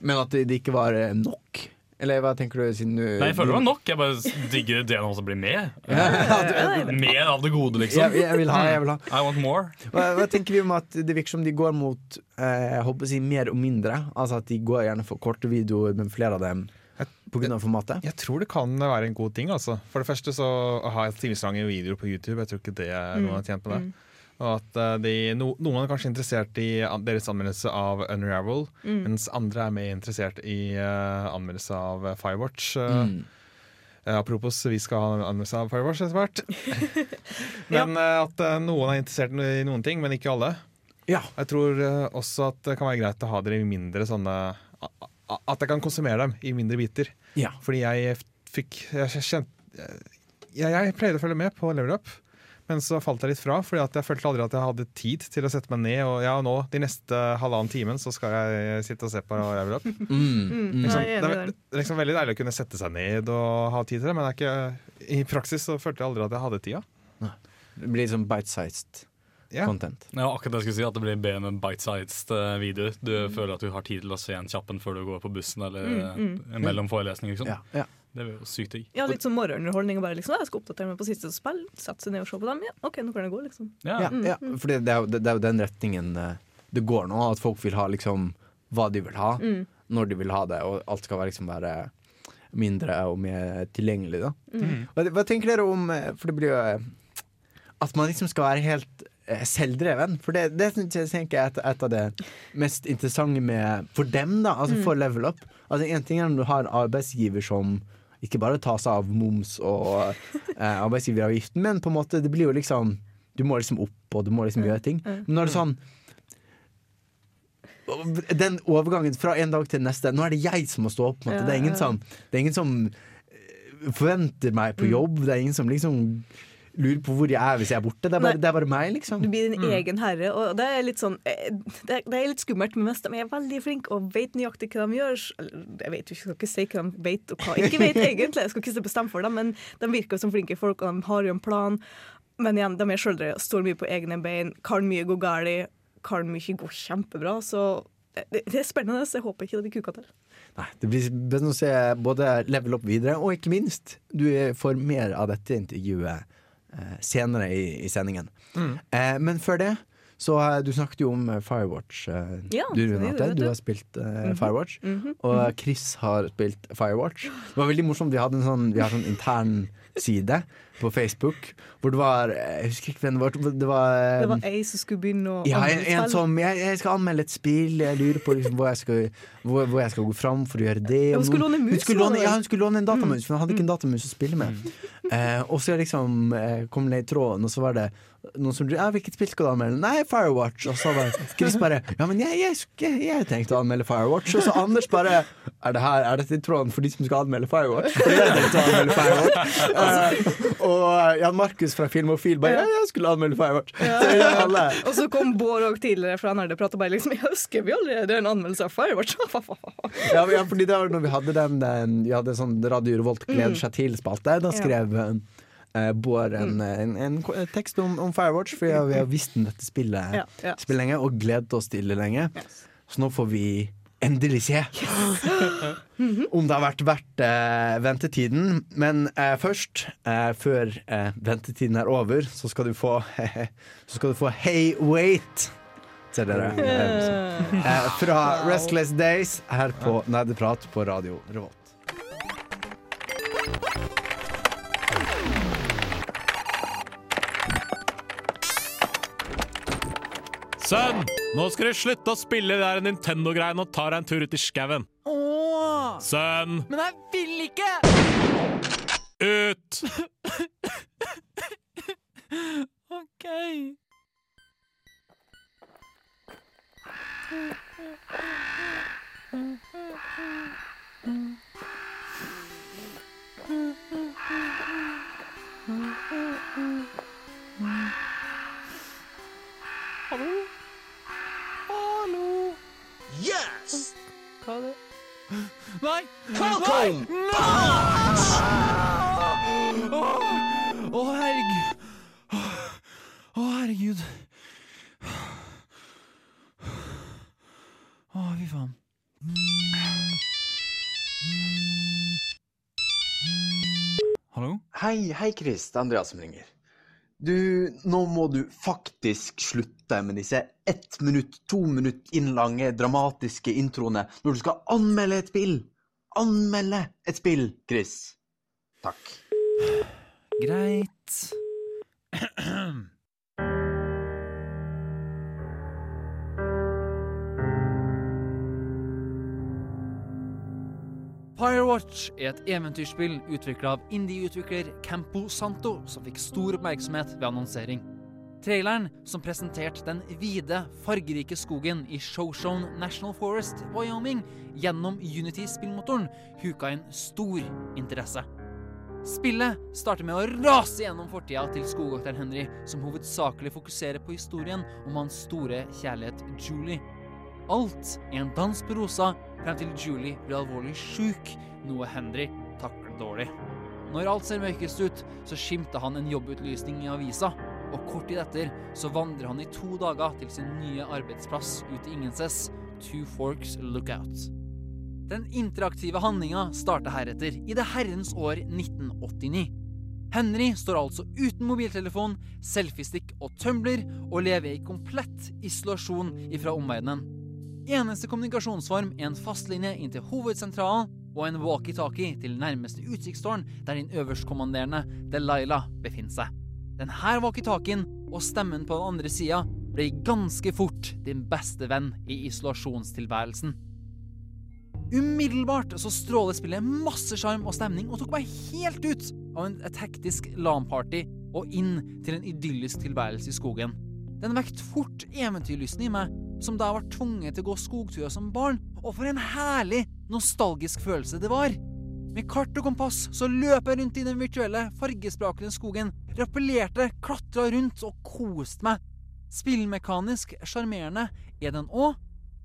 Men at det, det ikke var eh, nok? Eller hva tenker du? Siden du Nei, jeg føler det var nok. Jeg bare digger det noen som blir med. Ja, Mer av det gode, liksom. jeg, jeg vil ha, jeg vil ha. I want more. Hva, hva tenker vi om at det virker som de går mot eh, jeg håper å si mer og mindre? Altså at de går gjerne for korte videoer, men flere av dem pga. formatet? Jeg tror det kan være en god ting. Altså. For det første så å ha timelange videoer på YouTube. Jeg tror ikke det er noen har tjent på det. Og at eh, de, no, Noen er kanskje interessert i deres anmeldelse av Unravel, mens andre er mer interessert i uh, anmeldelse av eh, Firewatch. Mm. Uh, apropos, vi skal ha anmeldelse av Firewatch etter hvert. men eh, at eh, noen er interessert i noen ting, men ikke alle. Ja. Jeg tror også at det kan være greit å ha dere i mindre sånne At jeg kan konsumere dem i mindre biter. Ja. Fordi jeg fikk Jeg, kjent, jeg, jeg pleide å følge med på Level Up, men så falt jeg litt fra. Fordi jeg følte aldri at jeg hadde tid til å sette meg ned. Og ja, nå, de neste halvannen timen så skal jeg sitte og se på Level Up. Mm, Mm, Liksom, det er er enig i det. er liksom veldig deilig å kunne sette seg ned og ha tid til det, men det er ikke, i praksis så følte jeg aldri at jeg hadde tida. Det blir liksom bite-sized Yeah. content. Ja, akkurat det jeg skulle si, at det blir bedre med bite-sized eh, videoer. Du Mm. føler at du har tid til å se en kjapp en før du går på bussen eller eh, mellom forelesninger. Liksom. Ja, ja. Det var jo sykt digg. Ja, litt sånn morgenunderholdning. Bare liksom, jeg skal oppdatere meg på siste spill. Sette seg ned og se på dem. Ja, OK, nå kan jeg gå, liksom. Ja. Ja, ja, for det, det, det, det er jo den retningen eh, det går nå. At folk vil ha liksom hva de vil ha, når de vil ha det, og alt skal være, liksom være mindre og mer tilgjengelig. Da. Hva, hva tenker dere om eh, For det blir jo eh, At man liksom skal være helt selvdreven. For det, det synes jeg tenker jeg er et, av det mest interessante med For dem, da, altså Mm. for level up. Altså En ting er når du har en arbeidsgiver som ikke bare ta seg av moms og eh, arbeidsgiveravgiften, men på en måte det blir jo liksom Du må liksom opp, og du må liksom gjøre ting. Men nå er det sånn den overgangen fra en dag til neste Nå er det jeg som må stå opp. Ja, Det er ingen som, det er ingen som eh, forventer meg på Mm. jobb. Det er ingen som liksom lurer på hvor jeg er hvis jeg er borte. Det er bare, det er bare meg, liksom. Du blir din Mm. egen herre, og det er litt sånn eh, Det er, det er litt skummelt, men mest de er veldig flink og vet nøyaktig hva de gjør. Eller, Jeg vet jo ikke, jeg skal ikke si hva de vet og hva ikke vet, egentlig. Jeg skal ikke bestemme for dem, men de virker som flinke folk, og de har jo en plan. Men igjen, de er sjøldre, står mye på egne bein, kan mye gå galt, kan mye gå kjempebra. Så det, det er spennende. Så jeg håper ikke det blir kuka til. Nei, det blir spennende å se både level opp videre, og ikke minst, du får mer av dette intervjuet senere i, i sendingen. Mm. Eh, men før det så eh, Du snakket jo om eh, Firewatch. Eh, Ja, du, Renate. Du har spilt eh, Mhm, Firewatch. -hmm. Og Chris har spilt Firewatch. Det var veldig morsomt. Vi hadde en sånn, vi har sånn intern side på Facebook hvor det var Jeg husker ikke hvem det var. Det var, eh, Det var ei som skulle begynne å ja, en, anmelde en som jeg, jeg skal anmelde et spill, jeg lurer på liksom hvor, jeg skal, hvor, hvor jeg skal gå fram for å gjøre det. Hun skulle låne mus, Hun skulle låne, ja, hun skulle låne en datamus, for hun hadde ikke en datamus å spille med. Eh, og så liksom eh, kom det i tråden, og så var det noen som ja, 'Hvilket spill skal du anmelde?' 'Nei, Firewatch'. Og så var Chris bare 'Ja, men jeg, jeg, jeg, jeg tenkte å anmelde Firewatch'. Og så Anders bare 'Er, det her, er dette i tråden for de som skal anmelde Firewatch?' For jeg tenkte å anmelde Firewatch. Eh, og Jan Markus fra Filmofil bare 'Ja, jeg skulle anmelde Firewatch'. Ja, Så ja, Og så kom Bård òg tidligere fra Nerdeprat og bare liksom Jeg husker vi allerede en anmeldelse av Firewatch. ja, ja, fordi det var når vi hadde den, den Vi hadde sånn Radio Revolt gleder Mm. seg til-spalte. Da skrev eh, Bård en, en, en, en tekst om, om Firewatch, for vi har, visst om dette spillet, spillet lenge og gledet oss til det lenge. Så nå får vi endelig se om det har vært verdt eh, ventetiden. Men eh, først, eh, før eh, ventetiden er over, så skal du få Så skal du få Hey Wait. Ser dere? Eh, fra Restless Days her på Nerdeprat på Radio Revolt. Sønn, nå skal du slutte å spille de Nintendo-greiene og ta deg en tur ut i skauen. Sønn, men jeg vil ikke! ut! OK. Hallo? Yes! Hva er det? Nei! Falcon Å, herregud. Å, herregud. Å, fy faen. Hallo? Hei, hei Chris. Det er Andreas som ringer. Du, nå må du faktisk slutte med disse ett minutt, to minutt innlange dramatiske introene når du skal anmelde et spill. Anmelde et spill, Chris. Takk. Greit. Firewatch er et eventyrspill utvikla av indie-utvikler Campo Santo, som fikk stor oppmerksomhet ved annonsering. Traileren, som presenterte den vide, fargerike skogen i Shoshone National Forest, Wyoming, gjennom Unity-spillmotoren, huka inn stor interesse. Spillet starter med å rase gjennom fortida til skogvokteren Henry, som hovedsakelig fokuserer på historien om hans store kjærlighet Julie. Alt i en dans på rosa frem til Julie blir alvorlig sjuk, noe Henry takler dårlig. Når alt ser mørkest ut, så skimter han en jobbutlysning i avisa, og kort tid etter så vandrer han i to dager til sin nye arbeidsplass ute i Ingenses, Two Forks Lookout. Den interaktive handlinga starter heretter i det herrens år 1989. Henry står altså uten mobiltelefon, selfiestick og tumbler, og lever i komplett isolasjon ifra omverdenen. Eneste kommunikasjonsform er en fastlinje inn til hovedsentralen og en walkietalkie til nærmeste utsiktstårn der din øverstkommanderende Delilah befinner seg. Denne walkietalkien og stemmen på den andre sida ble ganske fort din beste venn i isolasjonstilværelsen. Umiddelbart så stråler spillet masse sjarm og stemning og tok meg helt ut av et hektisk LAN-party og inn til en idyllisk tilværelse i skogen. Den vekket fort eventyrlysten i meg, som da jeg var tvunget til å gå skogturer som barn, og for en herlig, nostalgisk følelse det var. Med kart og kompass så løp jeg rundt i den virtuelle, fargesprakende skogen, rappellerte, klatra rundt og koste meg. Spillmekanisk sjarmerende er den òg.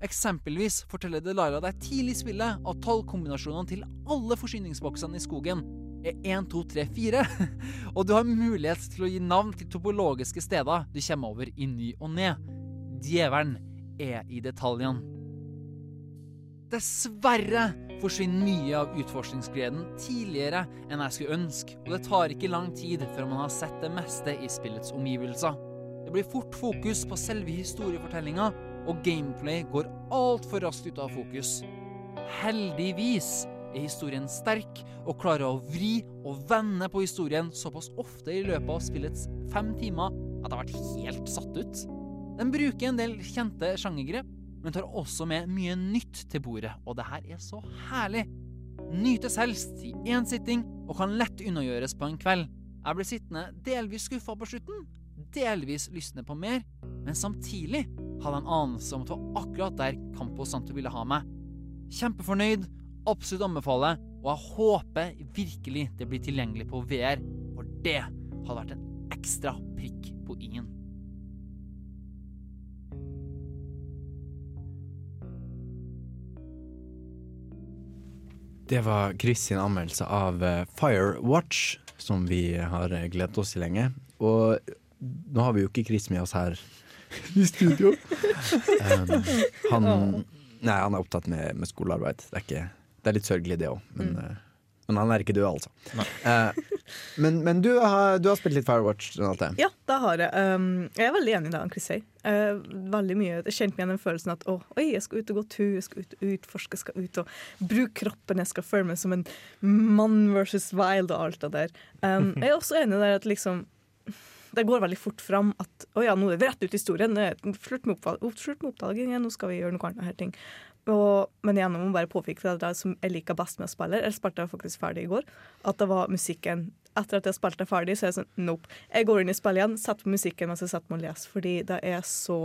Eksempelvis forteller Delilah deg tidlig i spillet at tallkombinasjonene til alle forsyningsboksene i skogen 1, 2, 3, 4, og du har mulighet til å gi navn til topologiske steder du kommer over i ny og ne. Djevelen er i detaljene. Dessverre forsvinner mye av utforskningsgleden tidligere enn jeg skulle ønske, og det tar ikke lang tid før man har sett det meste i spillets omgivelser. Det blir fort fokus på selve historiefortellinga, og gameplay går altfor raskt ut av fokus. Heldigvis er historien sterk og klarer å vri og vende på historien såpass ofte i løpet av spillets fem timer at jeg har vært helt satt ut. Den bruker en del kjente sjangergrep, men tar også med mye nytt til bordet, og det her er så herlig. Nytes helst i én sitting og kan lett unnagjøres på en kveld. Jeg ble sittende delvis skuffa på slutten, delvis lystne på mer, men samtidig hadde jeg en anelse om at det var akkurat der Campo Santo ville ha meg. Kjempefornøyd, absolutt anbefale, og jeg håper virkelig det blir tilgjengelig på VR, for det hadde vært en ekstra prikk på i-en. Det var Chris sin anmeldelse av eh, Firewatch, som vi har eh, gledet oss til lenge. Og nå har vi jo ikke Chris med oss her i studio. Um, han, nei, han er opptatt med, med skolearbeid. Det er, ikke, det er litt sørgelig, det òg. Men, Mm. eh, men han er ikke død, altså. Eh, men men du, har, du har spilt litt Firewatch, Renate. Ja, det har jeg. Um, jeg er veldig enig i det Chris sier. Uh, veldig mye. Jeg kjente meg igjen den følelsen at å, oi, jeg skal ut og gå tur, jeg skal ut og utforske, jeg skal ut og bruke kroppen, jeg skal føle meg som en mann versus wild og alt det der. Um, jeg er også enig der at liksom det går veldig fort fram at å ja, nå er vi rett ut i historien. Slutt med, slutt med oppdagingen, nå skal vi gjøre noe annet. Her ting. Og, men igjen, jeg må bare påpeke at det som jeg liker best med å spille, jeg spilte faktisk ferdig i går, at det var musikken. Etter at jeg spilte ferdig, så er jeg sånn nope. Jeg går inn i spillet igjen, setter på musikken mens jeg setter meg og leser, fordi det er så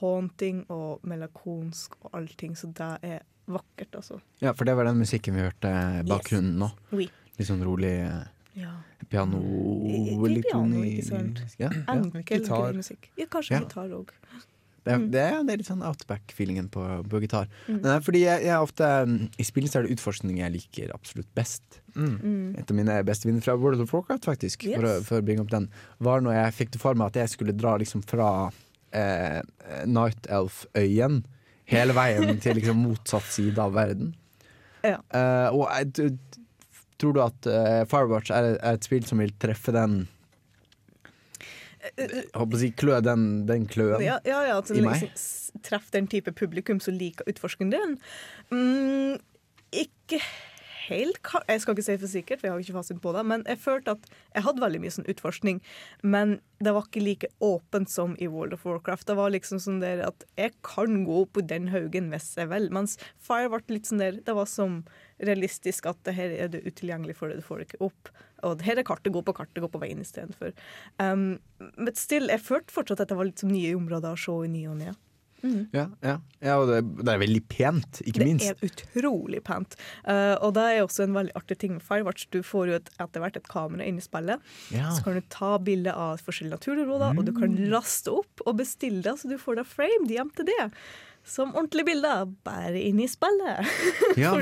haunting og melankolsk og allting, så det er vakkert, altså. Ja, for det var den musikken vi hørte i bakgrunnen nå. Oui. Litt sånn rolig eh, Ja. piano Litt piano, ikke sant? Ja, ja. Enkel, gitar. musikk. Ja, kanskje Ja. gitar òg. Det, er- det, det er litt sånn outback-feelingen på, på gitar. Mm. Fordi jeg, jeg ofte mm, I spill så er det utforskning jeg liker absolutt best. Mm. Et av mine beste venner fra World of Warcraft, faktisk, for, å, Yes. for å bringe opp den, var når jeg fikk det for meg at jeg skulle dra liksom fra eh, Night Elf-øyen hele veien til liksom motsatt side av verden. Ja. Eh, og jeg, tror du at eh, Firewatch er, er et spill som vil treffe den jeg håper å si klø, den, den kløen Ja, ja, ja at i meg? liksom s- den type publikum som liker utforskeren. Mm, ikke helt Jeg skal ikke si for sikkert, for jeg har ikke fasit på det, men jeg følte at jeg hadde veldig mye sånn utforskning. Men det var ikke like åpent som i World of Warcraft. Det var liksom sånn der at jeg kan gå på den haugen hvis jeg vil. Mens Fire ble litt sånn der Det var som realistisk at det her er det utilgjengelig for deg, du får det ikke opp. Og her er kartet, gå på kartet, gå på veien istedenfor. Um, men still, jeg følte fortsatt at det var litt som nye områder å se i ny og ne. Ja, ja. ja og det, det er veldig pent, ikke Det minst. er utrolig pent. Uh, og det er også en veldig artig ting med Firewatch. Du får jo et, etter hvert et kamera inn i spillet. Ja. Så kan du ta bilde av forskjellige naturområder, og du kan laste opp og bestille det, så du får det framed hjem til det. Som ordentlige bilder, bare inn i spillet. Ja,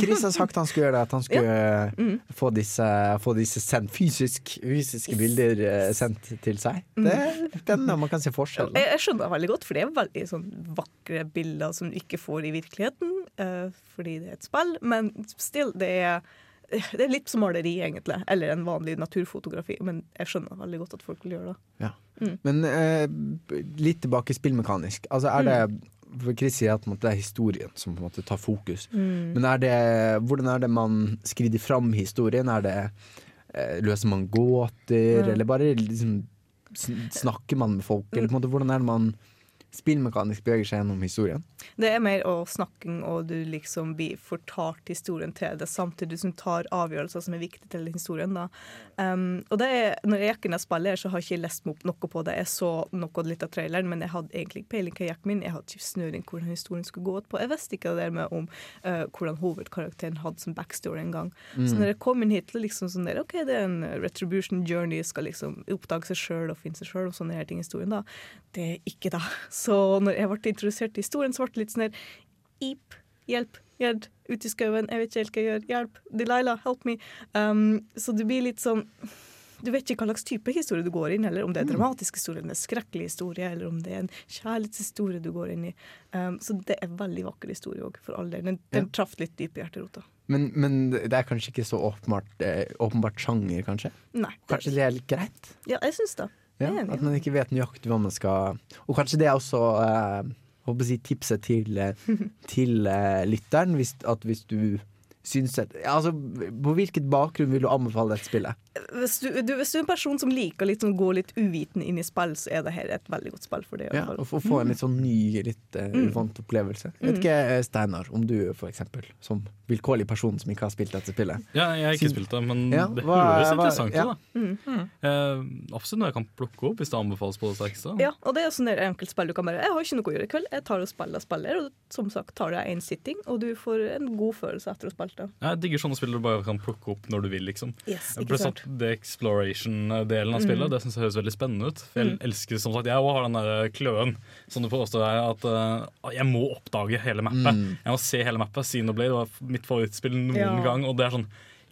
Chris har sagt han skulle gjøre det, at han skulle Mm. få disse, få disse sendt, fysisk, fysiske bilder eh, sendt til seg. Det er spennende man kan se forskjell. Jeg, jeg skjønner det veldig godt, for det er veldig sånn vakre bilder som du ikke får i virkeligheten, eh, fordi det er et spill, men still, det er, det er litt som maleri, egentlig. Eller en vanlig naturfotografi, men jeg skjønner veldig godt at folk vil gjøre det. Ja. Mm. Men eh, litt tilbake spillmekanisk. Altså er det for Chris sier at det er historien som på en måte tar fokus. Mm. Men er det, hvordan er det man skrider fram historien? Er det, eh, løser man gåter, eller bare liksom snakker man med folk, eller på en måte hvordan er det man spillmekanisk beveger seg gjennom historien? Det er mer å snakking, og du liksom blir fortalt historien til det, samtidig som du tar avgjørelser som er viktige til historien. da. Um, og det er, når jeg gikk inn i spillet, så har jeg ikke lest meg opp noe på det. Jeg så noe litt av traileren, men jeg hadde egentlig ikke peiling hva gikk med inn. Jeg hadde ikke snøring hvordan historien skulle gå ut på. Jeg visste ikke det der med om uh, hvordan hovedkarakteren hadde som backstory en gang. Så Mm. når jeg kom inn hit, så liksom sånn der, OK, det er en retribution journey, skal liksom oppdage seg sjøl og finne seg sjøl og sånne her ting i historien, da. Det er ikke det. Så når jeg ble introdusert i historien, så ble det litt sånn her Ip, hjelp, Gjerd, ute i skauen, jeg vet ikke helt hva jeg gjør, hjelp, Delilah, help me. Um, så du blir litt sånn Du vet ikke hva slags type historie du går inn eller om det er en dramatisk historie, en skrekkelig historie, eller om det er en kjærlighetshistorie du går inn i. Um, så det er veldig vakker historie òg, for all del. Den, den Ja. traff litt dyp i hjerterota. Men, men det er kanskje ikke så åpenbart, eh, åpenbart sjanger, kanskje? Nei. Kanskje det er litt greit? Ja, jeg syns det. Ja, at man ikke vet nøyaktig hva man skal Og kanskje det er også eh, håper jeg tipset til, eh, til eh, lytteren. Hvis, at hvis du syns at ja, altså, På hvilket bakgrunn vil du anbefale dette spillet? Hvis du, du, hvis du er en person som liker å liksom gå litt uviten inn i spill, så er det her et veldig godt spill for det. Ja, og for og få få en litt sånn ny, litt Mm. uvant opplevelse. Jeg vet Mm. ikke, eh, Steinar, om du for eksempel, som vilkårlig person som ikke har spilt dette spillet Ja, jeg har ikke Syn- spilt det, men Ja, det høres interessant interessant ja. ut. da. Mm. Eh, absolutt noe jeg kan plukke opp hvis det anbefales på det sterkeste. Ja, og det er sånn et enkelt spill du kan bare Jeg har ikke noe å gjøre i kveld, jeg tar og spiller og spiller, og som sagt tar det én sitting, og du får en god følelse etter å ha spilt det. Jeg digger sånne spill du bare kan plukke opp når du vil. liksom Yes, ikke sant? Det exploration-delen av spillet Mm. Det synes jeg høres veldig spennende ut. For Jeg Mm. elsker som sagt Jeg òg har den der kløen som du påstår er at uh, jeg må oppdage hele mappet. Mm. Jeg må se hele mappet. Xenoblade var mitt favorittspill noen Ja. gang. Og det er sånn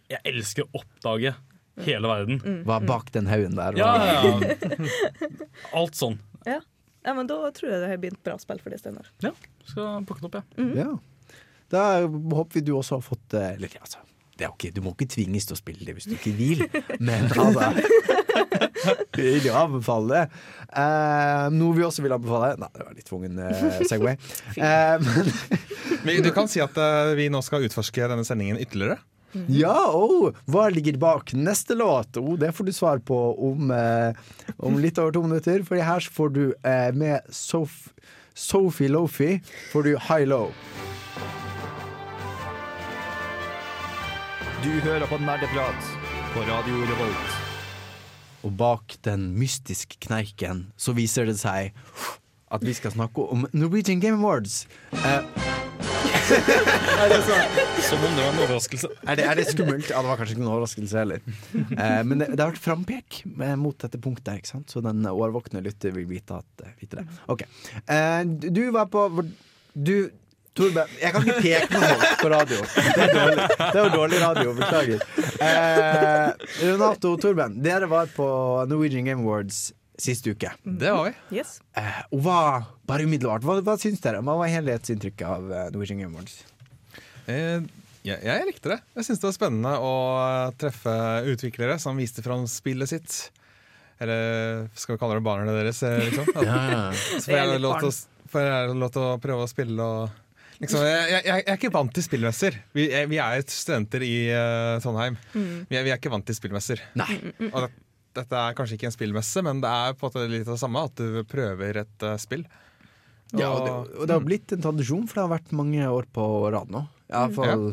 Jeg elsker å oppdage hele verden. Mm. Hva er bak den haugen der? Ja, ja, ja. Alt sånn. Ja. ja, men da tror jeg det har begynt et bra spill for deg, Steinar. Ja, skal plukke det opp, jeg. Mm. Ja. Da håper vi du også har fått eh, Eller altså, det er ok, du må ikke tvinges til å spille det hvis du ikke vil, men altså Vi vil jo anbefale det. Uh, noe vi også vil anbefale Nei, det var litt tvungen uh, Segway. Uh, men Men Du kan si at vi nå skal utforske denne sendingen ytterligere. Ja, oh, hva ligger bak neste låt? Oh, det får du svar på om, eh, om litt over to minutter. For her får du eh, med Sof Sophie Lofi får du High Low. Du hører på Nerdeprat på Radio Revolt. Og bak den mystiske kneiken så viser det seg at vi skal snakke om Norwegian Game Awards. Eh, Som om det var en overraskelse. er, det, er det skummelt? Ja, det var kanskje ikke noen overraskelse heller. Eh, men det, det har vært frampek eh, mot dette punktet, ikke sant? så den årvåkne lytter vil vite, at, eh, vite det. Ok. Eh, du var på Du Torben, jeg kan ikke peke på folk på radio. Det er dårlig, det er dårlig radio. Beklager. Eh, Renato og Torben, dere var på Norwegian Game Awards sist uke. Det var vi. Yes. Eh, og hva, bare umiddelbart, hva, hva syns dere? Hva var helhetsinntrykket av eh, Norwegian Game Awards? Eh, jeg, jeg likte det. Jeg syns det var spennende å treffe utviklere som viste fram spillet sitt. Eller skal vi kalle det barna deres? eh, Liksom. ja, Ja. Så får jeg lov til å prøve å spille og liksom, jeg, jeg, jeg er ikke vant til spillmesser. Vi, er- vi er studenter i uh, Trondheim. Mm. Vi, er, vi er ikke vant til spillmesser. Nei. Og det, dette er kanskje ikke en spillmesse, men det er på en måte litt av det samme. At du prøver et uh, spill. Ja, og det, og det har blitt en tradisjon, for det har vært mange år på rad nå. Iallfall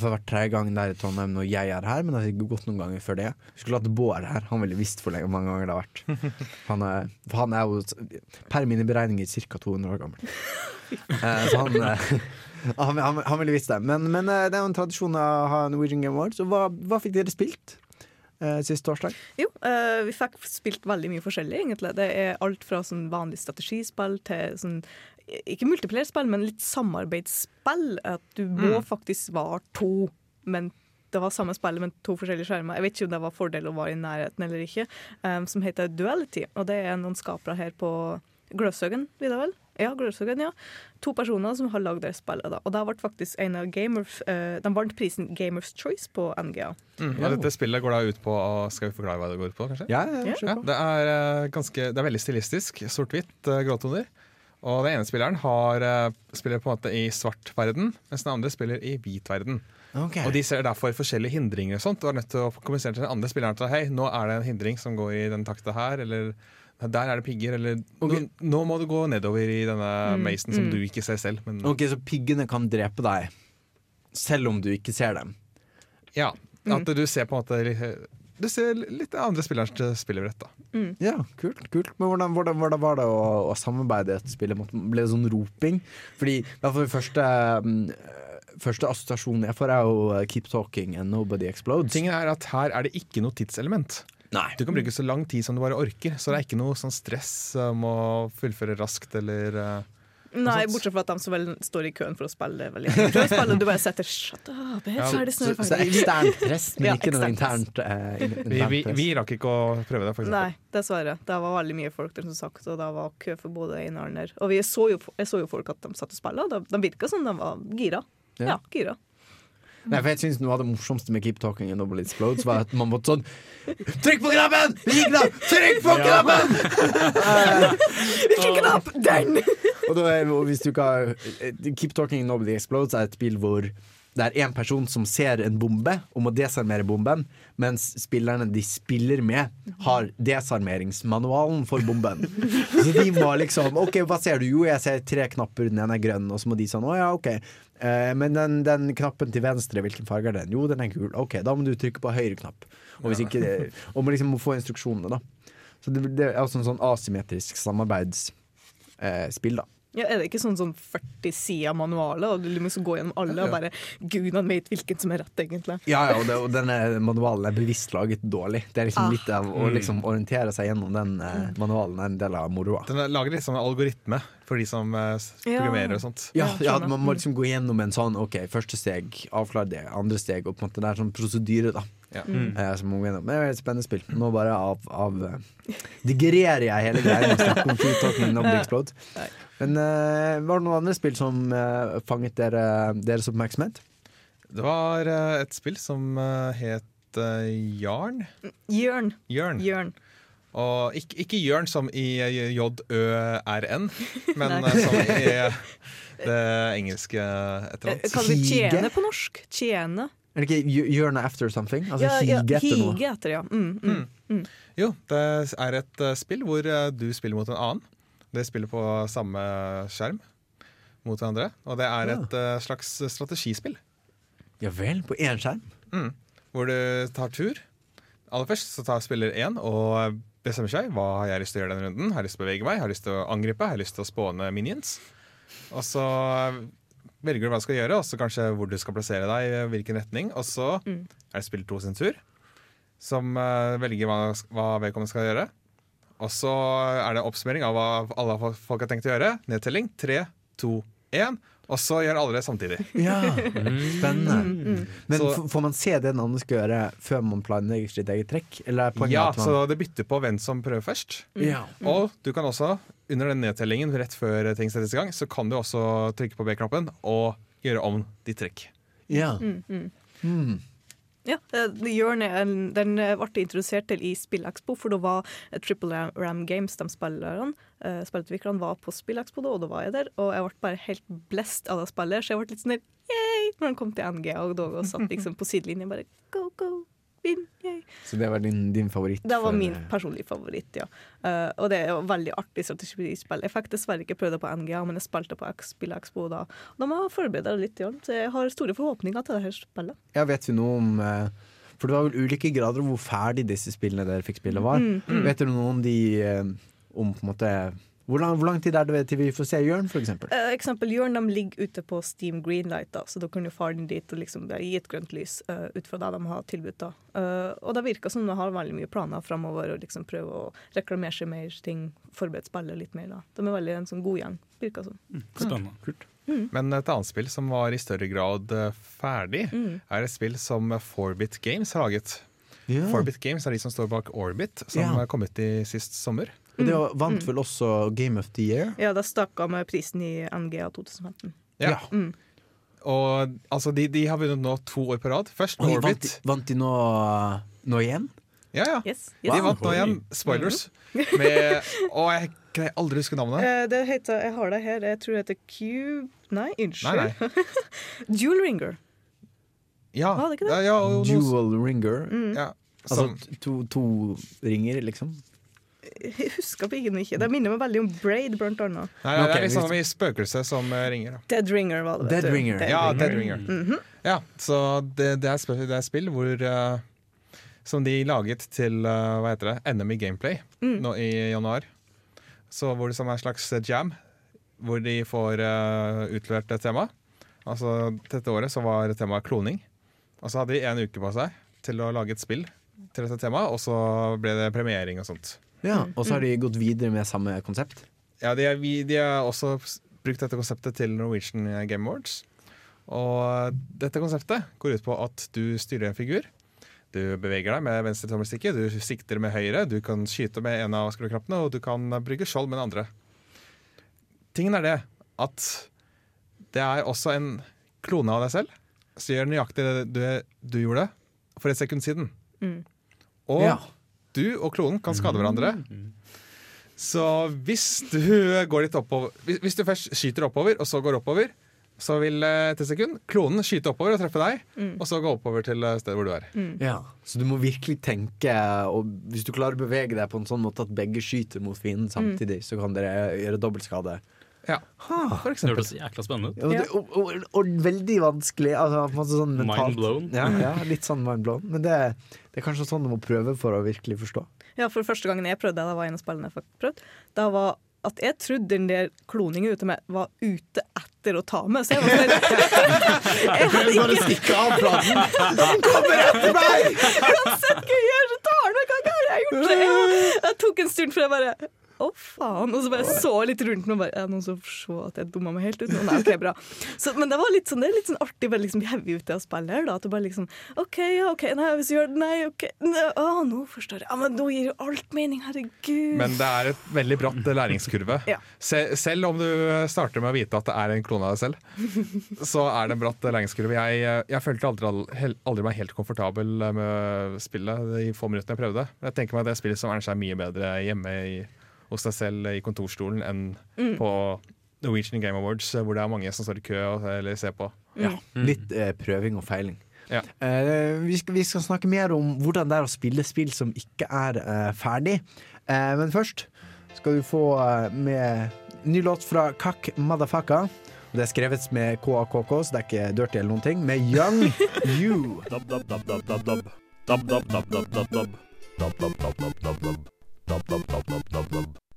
det har vært tredje gang der i Trondheim når jeg er her, men det har gått noen ganger før det. Skulle hatt Bård her, han ville visst hvor lenge mange ganger det har vært. Han er, for han er jo per mine beregninger ca. 200 år gammel. Eh, så han, eh, han, han, han ville visst det. Men, men eh, det er jo en tradisjon å ha Norwegian Game Awards. Og hva, hva fikk dere spilt siste sist torsdag? Jo, eh, vi fikk spilt veldig mye forskjellig, egentlig. Det er alt fra sånn vanlig strategispill til sånn Ikke multiplayerspill, men litt samarbeidsspill. At du må Mm. faktisk være to, men det var samme spillet, men to forskjellige skjermer. Jeg vet ikke om det var fordel å være i nærheten eller ikke. um, som heter Duality, og det er noen skapere her på Gløshaugen, det vel? Ja, Gløshaugen, ja. To personer som har lagd det spillet. da. Og det ble faktisk en av Gamers uh, De vant prisen Gamers Choice på NGA. Mm, og dette spillet går da ut på Skal vi forklare hva det går ut på, kanskje? Ja, ja, ja, det, er, eh, ganske, det er veldig stilistisk. Sort-hvitt, uh, gråtoner. Og den ene spilleren har, eh, spiller på en måte i svart verden, mens den andre spiller i hvit verden. Okay. Og de ser derfor forskjellige hindringer og sånt, og er nødt til å kommunisere til den andre spilleren at hei, nå er det en hindring som går i den takta her, eller der er det pigger, eller nå, nå må du gå nedover i denne Mm, masen som mm. du ikke ser selv. Men Ok, Så piggene kan drepe deg selv om du ikke ser dem? ja, at du ser på en måte Du ser litt andre spillerens spillebrett, da. Ja, kult. kult Men hvordan, hvordan, hvordan var det å, å samarbeide i et spill? Ble det sånn roping? Fordi i hvert fall første mm, Første assosiasjonen jeg får, er jo uh, 'Keep talking and nobody explodes'. Tingen er at Her er det ikke noe tidselement. Nei. Du kan bruke så lang tid som du bare orker, så det er ikke noe sånn stress om å fullføre raskt eller uh, Nei, bortsett fra at de som vel står i køen for å spille. Vel, ja. For spille, du bare setter shut up, helt ferdig, så- så eksternt press, men Ja, ikke noe internt, eh, vi, vi, vi rakk ikke å prøve det, faktisk. Nei, dessverre. Det var veldig mye folk der, som sagt, og det var kø for både en og andre. Og vi så jo, jeg så jo folk at de satt og spilte, og de, de virka som de var gira. Ja. Ja, gira. Nei, for jeg synes Noe av det morsomste med Keep Talking and Nobody Explodes var at man måtte sånn Trykk på knappen! Hvilken knapp? Trykk på Ja. knappen! Hvilken knapp? Den! Og, da, er- og hvis du ikke har Keep Talking and Nobody Explodes er et spill hvor det er én person som ser en bombe og må desarmere bomben, mens spillerne de spiller med, har desarmeringsmanualen for bomben. Så de må liksom OK, hva ser du? Jo, jeg ser tre knapper, den ene er grønn, og så må de sånn Å ja, OK. Eh, men den, den knappen til venstre, hvilken farge er den? Jo, den er gul. OK, da må du trykke på høyre knapp. Og, hvis ikke og må liksom få instruksjonene, da. Så det, det er også en sånn asymmetrisk samarbeidsspill, da. Ja, er det ikke sånn, sånn 40 sider manualer, og du må gå gjennom alle og bare Gud, han vet hvilken som er rett, egentlig. Ja, ja og, det, og denne manualen er bevisst laget dårlig. Det er liksom Ah. litt av å liksom orientere seg gjennom den eh, manualen er en del av moroa. Den er lager litt sånn algoritme for de som eh, programmerer Ja. og sånt. Ja, ja, man må liksom gå gjennom en sånn OK, første steg, avklare det, andre steg, og på en måte det er sånn prosedyre, da. Ja. Mm. Eh, som man må. Det er et spennende spill. Nå bare av, av eh, digererer jeg hele greia om Explode. Men uh, var det noen andre spill som uh, fanget dere, deres oppmerksomhet? Det var uh, et spill som eh, het eh, Jarn. Jørn. Jørn. Jørn. Og ikke, ikke Jørn som i Jørn men eh, som i eh, det engelske et eller annet. Kan vi tjene på norsk? Tjene. Er det ikke 'you're after something? Altså ja, ja, hige etter noe? etter, ja. Mm, mm, mm. Jo, det er et eh, spill hvor eh, du spiller mot en annen. Det spiller på samme skjerm mot hverandre. Og det er Ja. et eh, slags strategispill. Ja vel, på én skjerm? Mm. Hvor du tar tur. Aller først så tar spiller én og bestemmer seg hva har jeg lyst til å gjøre denne runden. Har jeg lyst til å bevege meg, har jeg lyst til å angripe, har jeg lyst til å spåne minions. Og så velger du hva du skal gjøre, og så kanskje hvor du skal plassere deg, i hvilken retning. Og så Mm. er det spill to sin tur, som uh, velger hva, hva vedkommende skal gjøre. Og så er det oppsummering av hva alle folk har tenkt å gjøre. Nedtelling. Tre, to, én. Og så gjør alle det samtidig. Ja, spennende. Mm, Men Så- får man se det en annen skal gjøre før man planlegger sitt eget trekk? Eller Ja, man så det bytter på hvem som prøver først. Ja. Og du kan også, under den nedtellingen rett før ting settes i gang, så kan du også trykke på B-knappen og gjøre om ditt trekk. Ja. Mm, mm. Mm. Ja, Journey Jørn er den eh, ble introdusert til i SpillExpo, for da var eh, Triple Ram- Games, de spillerne, spillutviklerne, var på SpillExpo da, og da var jeg der. Og jeg ble bare helt blest av det spillet, så jeg ble litt sånn der yay! Når han kom til NG og, da, og satt liksom på sidelinjen bare go, go, yay. Så det var din, din favoritt? Det var for- min personlige favoritt, ja. Uh, og det er jo veldig artig strategispill. Jeg fikk dessverre ikke prøvd det på NGA, men jeg spilte på X- SpillExpo da. Og da må jeg forberede litt, ja. så jeg har store forhåpninger til det her spillet. Ja, vet du noe om Uh For det var vel ulike grader hvor ferdig disse spillene dere fikk spille var. Mm, mm. Vet du noe om de eh, Om på en måte hvor lang, hvor lang tid er det til vi får se Jørn, for eksempel? Eh, eksempel Jørn ligger ute på Steam Greenlight, da, så da kan jo faren dit og liksom gi et grønt lys uh, ut fra det de har tilbudt. da. Uh, og det virker som de har veldig mye planer framover og liksom prøve å reklamere seg mer ting, forberede spillet litt mer. da. De er veldig en sånn god gjeng, virker som. Spennende. Kult. Mm. Men et annet spill som var i større grad ferdig, Mm. er et spill som Forbit Games har laget. Yeah. Forbit Games er de som står bak Orbit, som yeah. kom ut i sist sommer. Og det vant Mm. vel også Game of the Year? Ja, det stakk av med prisen i NGA 2015. Ja. Mm. Og altså, de, de har vunnet nå to år på rad. Først med Oi, Orbit. de- vant de nå, nå igjen? Ja, ja. Yes, De vant nå igjen. Spoilers. Med, og jeg greier aldri å huske navnet. Uh, det heter, jeg har det her, jeg tror det heter Cube Nei, unnskyld. Nei, Jewel Ringer. Ja, Var det ikke det? ja, ja, og Dual ringer. Mm. Ja, Altså som- to, to ringer, liksom. Jeg husker piken ikke. Det minner meg veldig om Braid, blant annet. Nei, det er liksom i spøkelset som eh, ringer. Da. Dead Ringer var det. Dead. Ringer. Ja, Dead Ringer. Mhm. Ja, så det, det, er, spill, det er spill hvor uh, Som de laget til uh, hva heter det, Enemy Gameplay Mm. nå i januar. Så hvor det som er en slags jam, hvor de får uh, utlevert et tema. Altså Dette året så var temaet kloning. Og så hadde de en uke på seg til å lage et spill til dette temaet, og så ble det premiering og sånt. Ja, Og så har de gått videre med samme konsept. Ja, de har også brukt dette konseptet til Norwegian Game Awards. Og dette konseptet går ut på at du styrer en figur. Du beveger deg med venstre tommelstikke, du sikter med høyre, du kan skyte med en av skruknappene, og du kan bruke skjold med den andre. Tingen er det at det er også en klone av deg selv som gjør nøyaktig det du, du gjorde for et sekund siden. Mm. Og Ja. du og klonen kan skade hverandre. Så hvis du går litt oppover Hvis hvis du først skyter oppover, og så går oppover, så vil til sekund klonen skyte oppover og treffe deg, Mm. og så gå oppover til eh, stedet hvor du er. Ja, Så du må virkelig tenke, og hvis du klarer å bevege deg på en sånn måte at begge skyter mot fienden samtidig, så kan dere gjøre dobbeltskade. Ja, for Det hørtes jækla spennende ut. Og, og, og, og veldig vanskelig. Altså, sånn. Mind blown. Ja, ja, litt sånn mind blown. Men det, det er kanskje sånn du må prøve for å virkelig forstå. Ja, for første gangen jeg prøvde det, da var en av spillene jeg fikk prøvd, da var at jeg trodde den der kloningen ute med var ute etter å ta med. Så jeg var sånn Jeg hadde Bare ikke stikke av platen! Han kommer etter meg! Uansett hva jeg gjør, så tar han meg! Hva har jeg gjort? det? jeg, jeg tok en stund før jeg bare å, faen. Og så bare så litt rundt meg og bare Er det noen som så at jeg dumma meg helt ut? Nei, OK, bra. Så, men det var litt sånn, det er litt sånn artig bare liksom bli heavy ute å spille her, da. At du bare liksom OK, ja, OK, nei, hvis du gjør det, nei, OK. Nei, å, nå forstår jeg. Ja, men nå gir jo alt mening, herregud. Men det er et veldig bratt læringskurve. Ja. Se, selv om du starter med å vite at det er en klone av deg selv, så er det en bratt læringskurve. Jeg, jeg følte aldri, aldri meg helt komfortabel med spillet de få minuttene jeg prøvde. Jeg tenker meg at det er spillet som egner seg mye bedre hjemme i, hos deg selv i kontorstolen enn Mm. på Norwegian Game Awards, hvor det er mange som står i kø og, eller ser på. Ja, litt eh, prøving og feiling. Ja. Eh, vi, skal, vi skal snakke mer om hvordan det er å spille spill som ikke er eh, ferdig. Eh, men først skal du få eh, med ny låt fra Kak Madafaka. Det er skrevet med KAKK, så det er ikke dirty eller noen ting. Med Young You.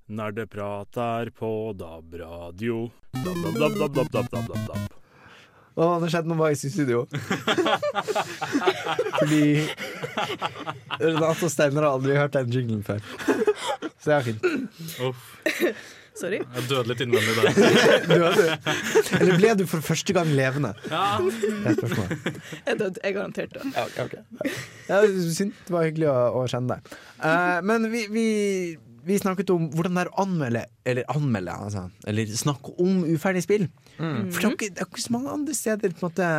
Nerdeprat er på DAB-radio. DAB-DAB-DAB-DAB-DAB-DAB. Å, det skjedde noe magisk i studio. Fordi Renate og Steiner har aldri hørt den jinglen før. Så det er fint. Uff. Sorry. Jeg døde litt innvendig der. Døde du? Eller ble du for første gang levende? Ja. Det er spørsmålet. Jeg døde, jeg garantert det Ja, ok, ok. Ja. Det var hyggelig å, å kjenne deg. Eh, men vi, vi vi snakket om hvordan det er å anmelde, eller anmelde, altså, eller snakke om uferdig spill. Mm. For det er, ikke, det er ikke så mange andre steder på en måte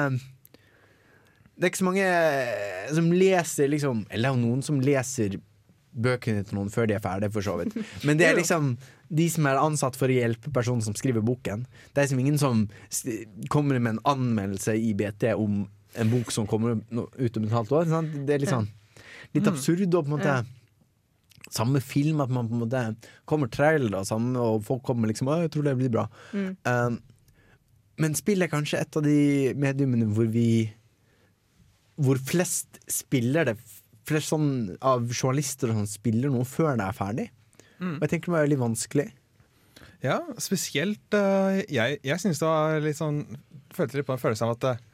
Det er ikke så mange eh, som leser liksom Eller det er noen som leser bøkene til noen før de er ferdige, for så vidt. Men det er liksom de som er ansatt for å hjelpe personen som skriver boken. Det er liksom ingen som kommer med en anmeldelse i BT om en bok som kommer ut om et halvt år. Sant? Det er litt sånn litt absurd og på en måte. Samme film, at man på en måte kommer trailer og, sånn, og folk kommer liksom Å, jeg tror det blir bra. Mm. Uh, men spill er kanskje et av de mediumene hvor vi Hvor flest spiller det Flest sånn av journalister og sånn spiller noe før det er ferdig. Mm. Og jeg tenker det må være litt vanskelig. Ja, spesielt uh, Jeg, jeg synes det var litt sånn Følte litt på en følelse av at eh,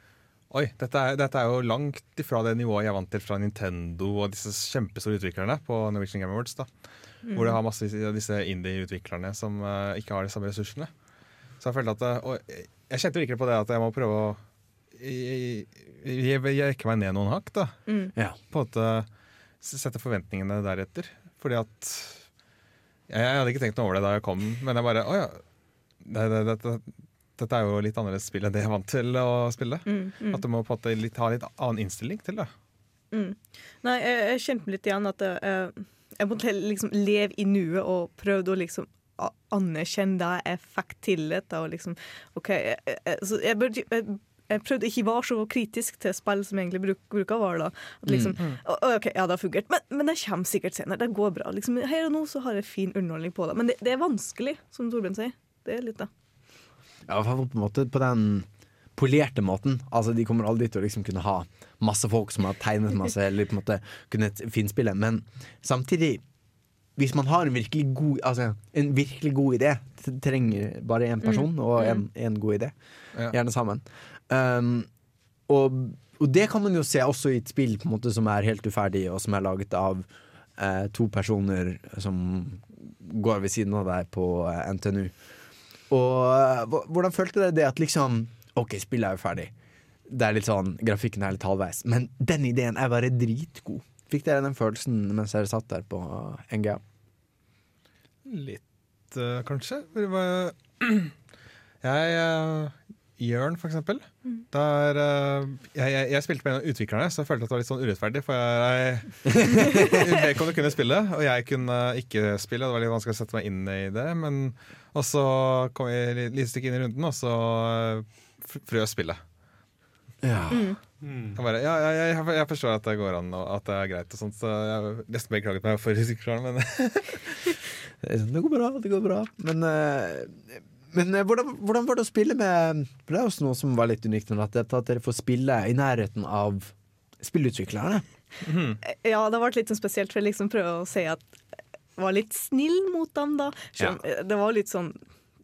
Oi, dette er, dette er jo langt ifra det nivået jeg er vant til fra Nintendo og disse kjempestore utviklerne på Norwegian Game Awards. da Hvor det har masse av disse indie-utviklerne som uh, ikke har de samme ressursene. Så jeg følte at eh, Og jeg- kjente virkelig på det at jeg må prøve å jeg- jeg- jeg- jekke meg ned noen hakk. da Mm. Ja. På en måte sette forventningene deretter. Fordi at jeg, jeg hadde ikke tenkt noe over det da jeg kom, men jeg bare Å ja. Det, det, dette, dette er jo litt annerledes spill enn det jeg er vant til å spille. Mm, mm. At du må på en måte litt, ha litt annen innstilling til det. Mm. Nei, jeg, jeg kjente litt igjen at eh, jeg måtte liksom leve i nuet og prøvde å liksom anerkjenne det jeg fikk tillit til. Liksom, okay, jeg, jeg, så jeg, jeg jeg prøvde ikke være så kritisk til spill som jeg egentlig bruk, bruker å være. da. Liksom, Mm. «Å, å, ok, ja, det har fungert, men, men det kommer sikkert senere. Det går bra. Liksom, her og nå så har jeg fin underholdning på det. Men det, det er vanskelig, som Torbjørn sier. Det er litt det. Ja, på måte på den polerte måten. Altså, de kommer aldri til å liksom kunne ha masse folk som har tegnet masse, eller på en måte kunne finspille. Men samtidig, hvis man har en virkelig god, altså, en virkelig god idé, trenger bare én person Mm. og en, Mm. god idé, gjerne sammen. Um, og, og det kan man jo se også i et spill på en måte som er helt uferdig, og som er laget av eh, to personer som går ved siden av deg på eh, NTNU. Og eh, hvordan følte dere det at liksom OK, spillet er jo ferdig. Det er litt sånn, Grafikken er litt halvveis, men den ideen er bare dritgod. Fikk dere den følelsen mens dere satt der på eh, NGA? Litt, uh, kanskje. Det var- Jeg uh, Jørn, for eksempel. Der, uh, jeg, jeg, jeg spilte med en av utviklerne, så jeg følte at det var litt sånn urettferdig. For jeg, vedkommende kunne spille, og jeg kunne ikke spille. Det var litt vanskelig å sette meg inn i det. Men og så kom vi et lite stykke inn i runden, og så uh, frøs spillet. Ja. Jeg, bare, ja, jeg, jeg, jeg forstår at det går an, og at det er greit, og sånt, så jeg nesten beklaget meg for risikoen, men Det går bra, det går bra. Men, eh, men eh, hvordan, hvordan var det å spille med For det er også noe som var litt unikt med dette, at dere får spille i nærheten av spillutviklerne. Ja, det har vært litt sånn spesielt, for jeg liksom prøver å si at var litt snill mot dem, da. Selv om Det var litt sånn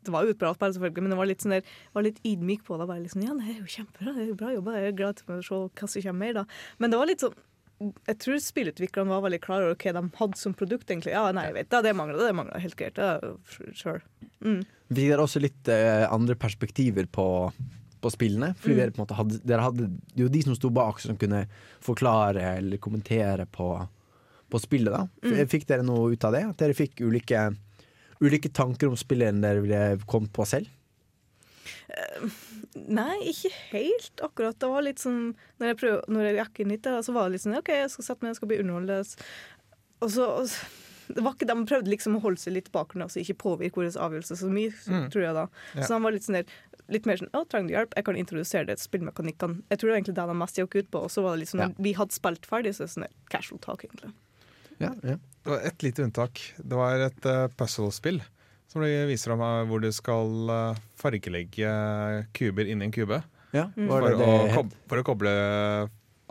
det var jo et bra spill, selvfølgelig, men det var litt sånn der, var litt ydmyk på det. Bare liksom, ja, det er jo kjempebra, det er jo bra jobba, jeg er glad til å se hva som kommer mer. da. Men det var litt sånn jeg tror spillutviklerne var veldig klar over hva de hadde som produkt. egentlig. Ja, nei, jeg vet det, det mangler det, mangler helt greit. Det sure. Mm. Vi dere også litt eh, andre perspektiver på, på spillene? Fordi Mm. dere på en måte hadde, dere hadde jo de som sto bak som kunne forklare eller kommentere på, på spillet. da. Mm. Fikk dere noe ut av det? At dere fikk ulike, ulike tanker om spillet enn dere ville kommet på selv? Nei, ikke helt akkurat. Det var litt sånn Når jeg, prøv, når jeg gikk inn hit, der, så var det litt sånn OK, jeg skal sette meg, jeg skal bli underholdt. Og så det var ikke, De prøvde liksom å holde seg litt bak og ikke påvirke vår avgjørelse så mye, Mm. tror jeg da. Ja. Så han var litt sånn der, litt mer sånn Å, trenger du hjelp? Jeg kan introdusere deg til spillmekanikkene. Jeg tror det var egentlig det de mest gikk ut på. Og så var det liksom, Ja. vi hadde spilt ferdig, så er det sånn der casual talk, egentlig. Det var ett lite unntak. Det var et uh, puzzle-spill som de viser om eh, hvor du skal uh, fargelegge kuber inni en kube. Ja, Mm. for, det det å for å koble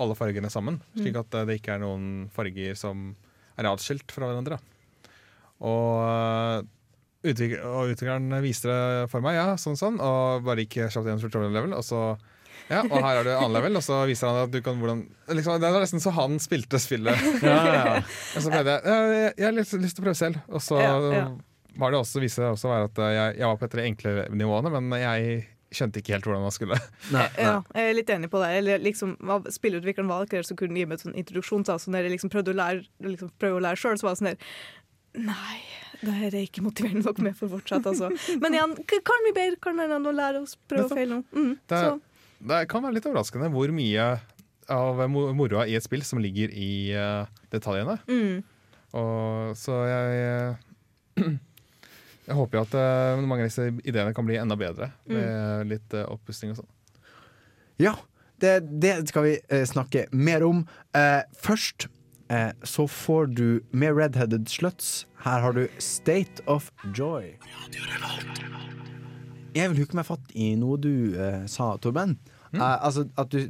alle fargene sammen, slik Mm. at det ikke er noen farger som er atskilt fra hverandre. Og, utvikler, og utvikleren viste det for meg, ja, sånn sånn, og bare gikk kjapt gjennom tutorial level, og så ja, og her er du annen level, og så viser han at du kan hvordan liksom, Det er nesten så han spilte spillet. Ja, ja, ja. Og så ble jeg jeg, jeg har lyst, lyst til å prøve selv. Og så Ja, ja. var det også, viste det også være at jeg, jeg var på et av de enkle nivåene, men jeg skjønte ikke helt hvordan man skulle. Ja, jeg er litt enig på det. Eller liksom, Spillerutvikleren var ikke der som kunne gi meg en sånn introduksjon. Så når jeg liksom prøvde å lære, liksom prøvde å lære sjøl, så var det sånn der Nei, det er er ikke motiverende nok med for å fortsette, altså. Men igjen, kan vi bedre? Kan vi lære oss prøve og feile nå? Mm, Det, så. Det kan være litt overraskende hvor mye av mo- moroa i et spill som ligger i uh, detaljene. Mm. Og så jeg eh, Jeg håper jo at uh, mange av disse ideene kan bli enda bedre med litt uh, oppussing og sånn. Ja, det, det skal vi uh, snakke mer om. Eh, først eh, så får du med Redheaded Sluts. Her har du State of Joy. Jeg vil huke meg fatt i noe du eh, sa, Torben. Eh, altså at du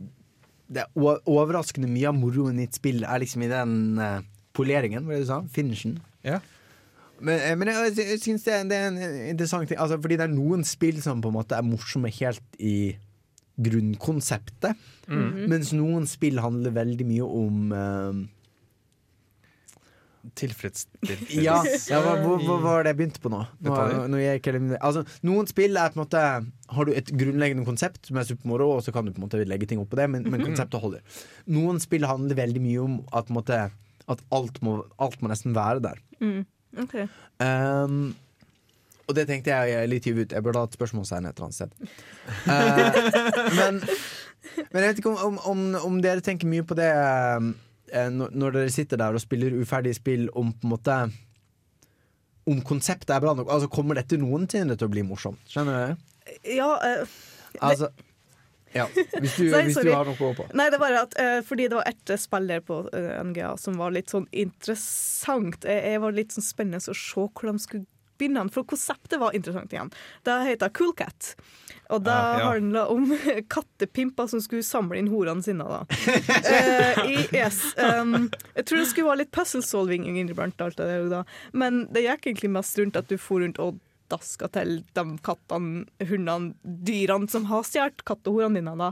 Det er overraskende mye av moroen i et spill er liksom i den eh, poleringen, hva var det du sa? Finishen. Men, eh, men jeg, jeg syns det, det er en interessant ting. Altså, fordi det er noen spill som på en måte er morsomme helt i grunnkonseptet. Mhm. Mens noen spill handler veldig mye om Tilfredsstillelse ja, ja hva, hva, hva var det jeg begynte på nå? nå, nå jeg ikke, altså, noen spill er på en måte Har du et grunnleggende konsept som er supermoro, og så kan du på en måte legge ting opp på det, men, men konseptet holder. Noen spill handler veldig mye om at, på en måte, at alt, må, alt må nesten være der. Mm. OK. Um, og det tenkte jeg litt hive ut. Jeg burde hatt spørsmålstegn et eller annet sted. Uh, men, men jeg vet ikke om, om, om, dere tenker mye på det eh, når, når dere sitter der og spiller uferdige spill, om på en måte Om konseptet er bra nok. Altså Kommer dette noensinne til å bli morsomt? Skjønner du? Ja, eh, Altså, Ja, hvis du, Nei, hvis du har noe å gå på. Nei, det bare at uh, fordi det var ett spill der på uh, NGA som var litt sånn interessant. Jeg, jeg var litt sånn spennende å se hvor de skulle begynne, for konseptet var interessant igjen. Det heter Cool Cat. Og det ja, ja. handla om kattepimper som skulle samle inn horene sine. Eh, yes, um, jeg tror det skulle være litt puzzle solving inniblant, men det gikk egentlig mest rundt at du for rundt og daska til de kattene, hundene, dyrene som har stjålet kattehorene dine. Da.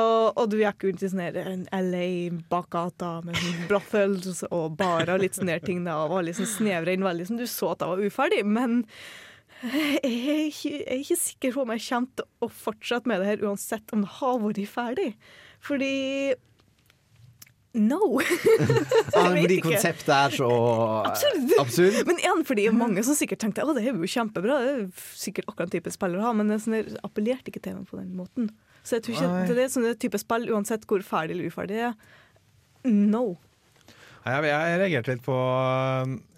Og, og du gikk rundt i sånn LA bakgata med sånn og barer og litt sånne ting. Da, og var liksom snevra inn veldig, som du så at jeg var uferdig. Men jeg er, ikke, jeg er ikke sikker på om jeg kommer til å fortsette med det her uansett om det har vært ferdig. Fordi No! Vet fordi konseptet er så Absurd. absurd. Men igjen, fordi mange som sikkert tenkte å, det er jo kjempebra, det er sikkert akkurat type spill å ha, men det sånn, appellerte ikke til meg på den måten. Så jeg tror ikke Oi. det er sånn type spill, uansett hvor ferdig eller uferdig det er. No. Jeg, jeg reagerte litt på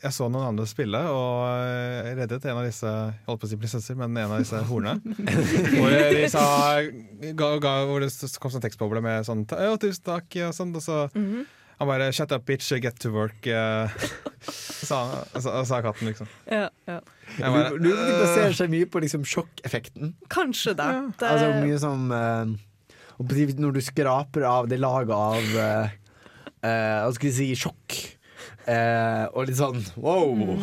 Jeg så noen andre spille, og reddet en av disse Jeg holdt på å si prinsesser, men en av disse hornene. hvor de sa ga, ga, Hvor det kom sånn tekstboble med sånn «Å, 'Tusen takk', og sånn. Og så Mhm. han bare 'Shut up, bitch, get to work', eh, sa, sa, sa katten, liksom. Ja, ja. Bare, Du, du baserer seg mye på liksom sjokkeffekten. Kanskje det. Ja. Altså mye som eh, de- Når du skraper av det laget av eh, eh, Hva skal vi si sjokk. eh, og litt sånn wow!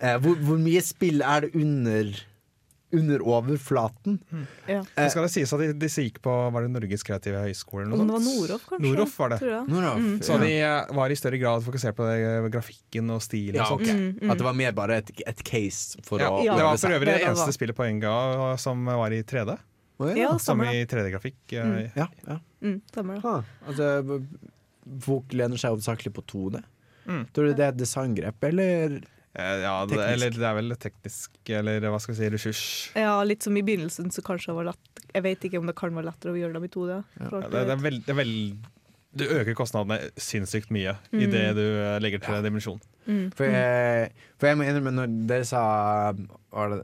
Eh, hvor, hvor mye spill er det under Under overflaten? ja. Så skal det sies at de- disse gikk på Var det Norges kreative høgskole? eller noe det var? Noroff, kanskje? Noroff var det. Noroff, Mm. Så de eh, var i større grad fokusert på det, eh, grafikken og stilen. Ja, okay. Mm, mm. At det var mer bare et, et case for Ja, å det var for øvrig det eneste var. spillet på NGA som var i 3D. Oh, Ja, Som stemmer i 3D-grafikk. eh, Ja, ja. Mm, stemmer det. Ha, altså, folk lener seg hovedsakelig på 2D. Mm. Tror du det er et designgrep, eller Eh, Ja, det, eller det er vel teknisk, eller hva skal vi si, ressurs. Ja, litt som i begynnelsen, så kanskje det var lett Jeg vet ikke om det kan være lettere å gjøre det med to. Ja. Ja, det, det er vet. vel, det er Du øker kostnadene sinnssykt mye Mm. i det du eh, legger til dimensjon. Mm. For jeg, for jeg må innrømme, når dere sa det,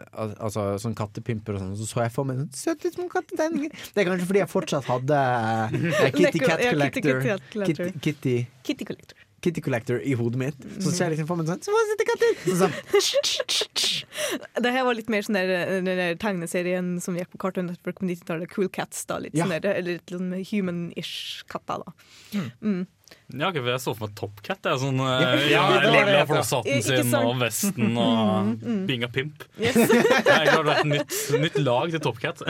altså, sånn kattepimper og sånn, så så jeg for meg sånn søte små kattetegninger. Det er kanskje fordi jeg fortsatt hadde uh, Kitty Cat ja, Kitty Collector. Kitty, Kitty, Kitty Collector. Kitty Collector i hodet mitt. Så ser jeg liksom for meg sånn Små søte katter! Så sånn, Det her var litt mer sånn der, den der tegneserien som gikk på Cartoon Network på 90-tallet, Cool Cats. da, litt Ja. sånn der, Eller litt sånn human-ish katter. da. Mm. Ja, okay, for jeg så for meg Top Cat. Jeg, sånn, eh, Ja, ja, lilla flosshatten sin sant? og vesten og Mm, mm. being a pimp. Yes. jeg har vært nytt, nytt lag til Top Cat.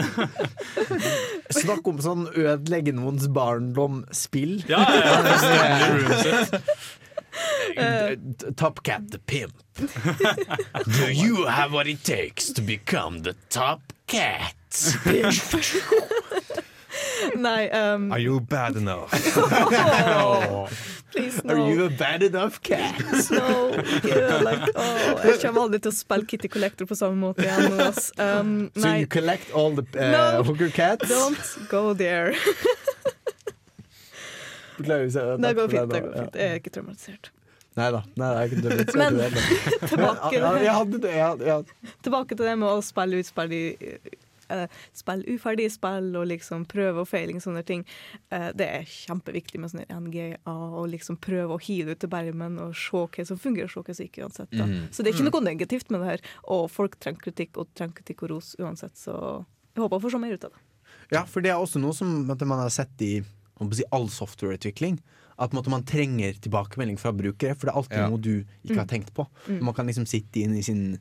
Snakk om sånn ødelegge noens barndom-spill. Ja, ja, ja. Eh. Top Cat the Pimp. Do you have what it takes to become the top cat? Nei um, Are you bad enough? Please, Are you a bad enough cat? no. Yeah, like, oh, jeg kommer aldri til å spille Kitty Collector på samme måte igjen. nå, ass. Um, So nei, you collect all the uh, No. hooker cats? don't go there. Beklager hvis jeg Det går fint. det går fint. Jeg er ikke traumatisert. Nei da. Nei, jeg er ikke. Men- Tilbake, jeg hadde det. Jeg, hadde- jeg, tilbake til det med å spille ut spill i eh, Spill uferdige spill og liksom prøve og feiling og sånne ting. Uh, det er kjempeviktig med sånne NGA og liksom prøve å hive det ut til bermen og se hva som fungerer og se hva som ikke uansett. Da. Mhm. Så det er ikke noe negativt med det her. Og folk trenger kritikk og trenger kritikk og ros uansett, så jeg håper å få se mer ut av det. ja, for det er også noe som man har sett i si, all softwareutvikling. At på en måte, man trenger tilbakemelding fra brukere, for det er alltid Ja. noe du ikke har tenkt på. Mm. Man kan liksom sitte inn i sin,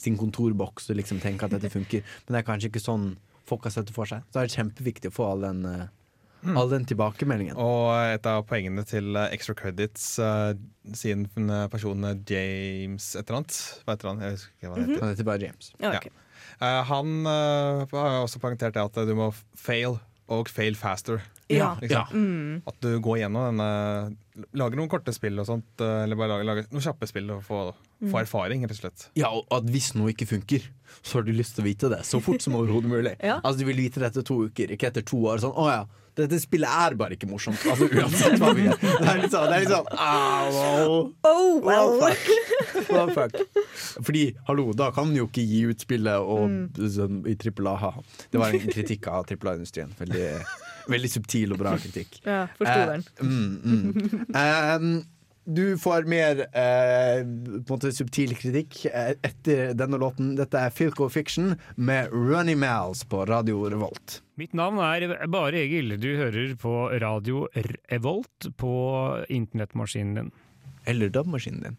sin kontorboks og liksom tenke at dette funker, men det er kanskje ikke sånn folk har sett det for seg. Så det er kjempeviktig å få all den, Mm. all den tilbakemeldingen. Og et av poengene til eh, Extra Credits, uh, sin person James et eller annet Hva heter han? Jeg husker ikke hva han heter. Han heter bare James. Ja, okay. ja. Uh, han uh, har også poengtert at du må fail og fail faster Ja. Ja. Mm. At du går gjennom denne Lager noen korte spill og sånt, eh, eller bare lager, lager noen kjappe spill og få, Mm. få erfaring, rett og slett. Ja, og at hvis noe ikke funker, så har du lyst til å vite det så fort som overhodet mulig. Ja. Altså Du vil vite det etter to uker, ikke etter to år. Sånn, å ja, dette spillet er bare ikke morsomt. Altså uansett hva vi gjør. Det er litt sånn, det er litt sånn au, Oh, well, fuck. oh, fuck. Fordi, hallo, da kan du jo ikke gi ut spillet og, mm. i trippel A. Det var en kritikk av trippel A-industrien. Veldig, veldig subtil og bra kritikk. Ja, forsto den. Eh, mm, mm. Um, du får mer eh, på en måte subtil kritikk eh, etter denne låten. Dette er Filco Fiction med Runny Mals på Radio Revolt. Mitt navn er Bare Egil. Du hører på Radio Revolt på internettmaskinen din. Eller DAB-maskinen din.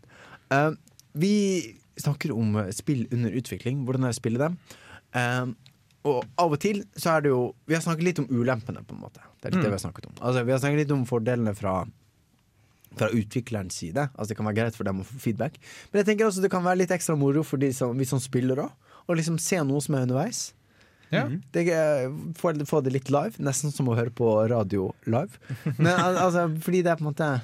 Eh, vi snakker om spill under utvikling. Hvordan er det å spille dem? Eh, og av og til så er det jo Vi har snakket litt om ulempene, på en måte. Det er litt Mm. det vi har snakket om. Altså, vi har snakket litt om fordelene fra fra utviklerens side. Altså Det kan være greit for dem å få feedback. Men jeg tenker også det kan være litt ekstra moro for de som, vi som spiller òg. Å liksom se noe som er underveis. Ja. Det, er- få, få det litt live. Nesten som å høre på radio live. Men, al- altså, fordi det er på en måte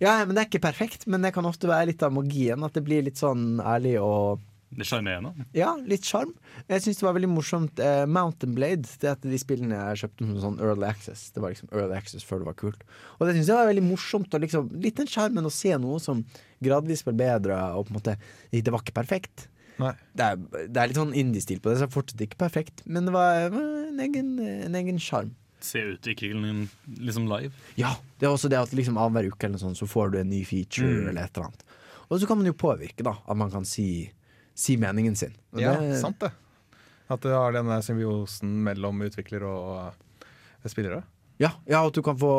Ja, men det er ikke perfekt, men det kan ofte være litt av magien. At det blir litt sånn ærlig og Det sjarmerende. ja, litt sjarm. Jeg syns det var veldig morsomt. Uh, Mountain Blade, det er et av de spillene jeg kjøpte som sånn Early Access. Det var liksom Early Access før det var kult. Og det syns jeg var veldig morsomt. Og liksom, litt den sjarmen å se noe som gradvis ble bedre, og på en måte Det var ikke perfekt. Det er, det er litt sånn indie-stil på det, så det er fortsatt ikke perfekt, men det var eh, en egen, en egen sjarm. Se utviklingen liksom live. Ja, det er også det at liksom annenhver uke eller sånn, så får du en ny feature Mm. eller et eller annet. Og så kan man jo påvirke, da. At man kan si, si meningen sin. Og Ja, det- sant det. At du har denne symbiosen mellom utvikler og spillere. Ja, ja, at du kan få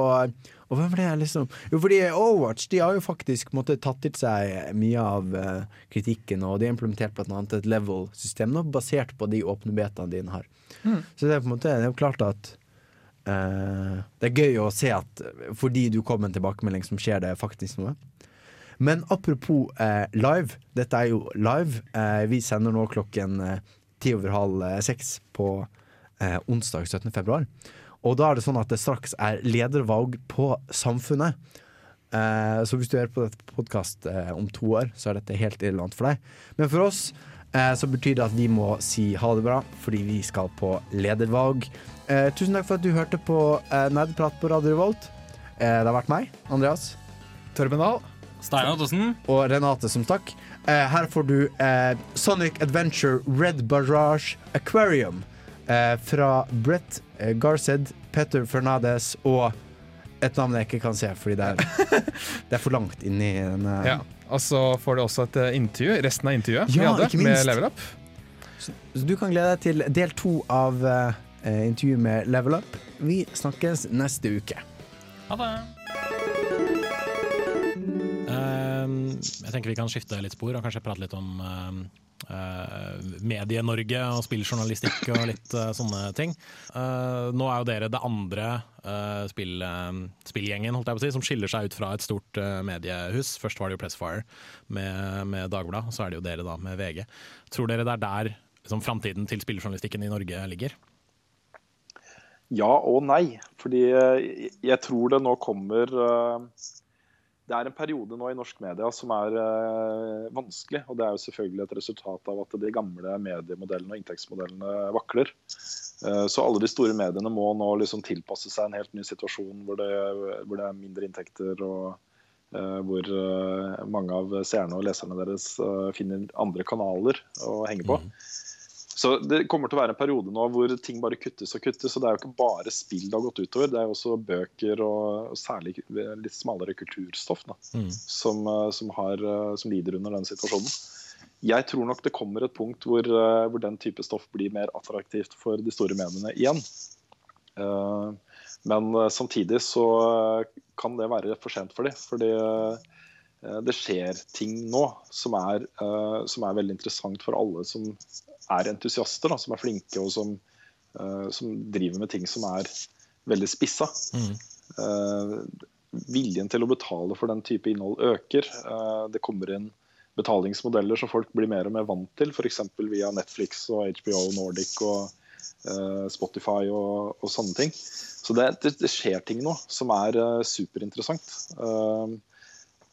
Og hvem er det liksom Jo, fordi Overwatch de har jo faktisk på tatt til seg mye av uh, kritikken, og de har implementert blant annet et level-system nå, basert på de åpne betaene dine har. Mm. Så det er på en måte Det er jo klart at uh, Det er gøy å se at fordi du kom med en tilbakemelding, som skjer det faktisk noe. Men apropos eh, live. Dette er jo live. Eh, vi sender nå klokken eh, ti over halv eh, seks på eh, onsdag 17. februar. Og da er det sånn at det straks er ledervalg på Samfunnet. Eh, så hvis du hører på dette podkast om to år, så er dette helt irrelevant for deg. Men for oss så betyr det at vi må si ha det bra, fordi vi skal på ledervalg. Eh, tusen takk for at du hørte på eh, Nerdprat på Radio Revolt. Eh, det har vært meg, Andreas. Torben Dahl. Stein Ottosen. Og Renate som takk. Eh, her får du eh, Sonic Adventure Red Barrage Aquarium eh, fra Brett eh, Garsed, Petter Fernandez og et navn jeg ikke kan se, fordi det er, det er for langt inni denne Ja. Og så får du også et eh, intervju, resten av intervjuet Ja, hadde ikke med. Level Up. Så, så du kan glede deg til del to av eh, intervjuet med Level Up. Vi snakkes neste uke. Ha det. Jeg tenker vi kan skifte litt spor og kanskje prate litt om Uh, Medie-Norge og spilljournalistikk og litt uh, sånne ting. Uh, nå er jo dere det andre spill, spillgjengen holdt jeg på å si, som skiller seg ut fra et stort eh, mediehus. Først var det jo Pressfire med, med Dagbladet, så er det jo dere da med VG. Tror dere det er der liksom, framtiden til spilljournalistikken i Norge ligger? Ja og nei. Fordi jeg tror det nå kommer eh, Det er en periode nå i norsk media som er eh, vanskelig. Og det er jo selvfølgelig et resultat av at de gamle mediemodellene og inntektsmodellene vakler. Eh, Så alle de store mediene må nå liksom tilpasse seg en helt ny situasjon hvor det, hvor det er mindre inntekter og eh, hvor eh, mange av seerne og leserne deres eh, finner andre kanaler å henge på. Så Det kommer til å være en periode nå hvor ting bare kuttes og kuttes. og Det er jo ikke bare spill det har gått utover, det er jo også bøker og og særlig litt smalere kulturstoff da, Mm. som, eh, som, har, eh, som lider under den situasjonen. Jeg tror nok det kommer et punkt hvor, eh, hvor den type stoff blir mer attraktivt for de store mediene igjen. Men samtidig så kan det være for sent for dem. Fordi det skjer ting nå som er, som er veldig interessant for alle som er entusiaster, da, som er flinke og som, uh, som driver med ting som er veldig spissa. Eh, viljen til å betale for den type innhold øker. Uh, det kommer inn betalingsmodeller som folk blir mer og mer vant til, f.eks. via Netflix og HBO Nordic og Spotify og, og sånne ting. Så det, det, det skjer ting nå som er superinteressant. Eh,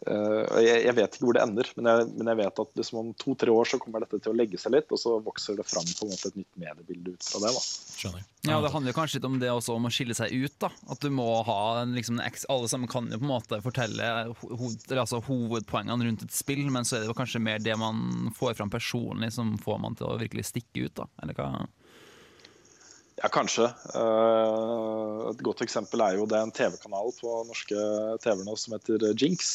jeg, jeg vet ikke hvor det ender, men jeg, men jeg vet at liksom om to-tre år så kommer dette til å legge seg litt, og så vokser det fram på en måte et nytt mediebilde ut fra det. da. Skjønner. Ja, Det handler kanskje litt om det også, om å skille seg ut. da At du må ha en, liksom, en eks- Alle sammen kan jo på en måte fortelle ho ho eller altså, hovedpoengene rundt et spill, men så er det jo kanskje mer det man får fram personlig, som får man til å virkelig stikke ut. da Eller hva? Ja, kanskje. Eh, et godt eksempel er jo det er en TV-kanal på norske TV nå som heter Jinx.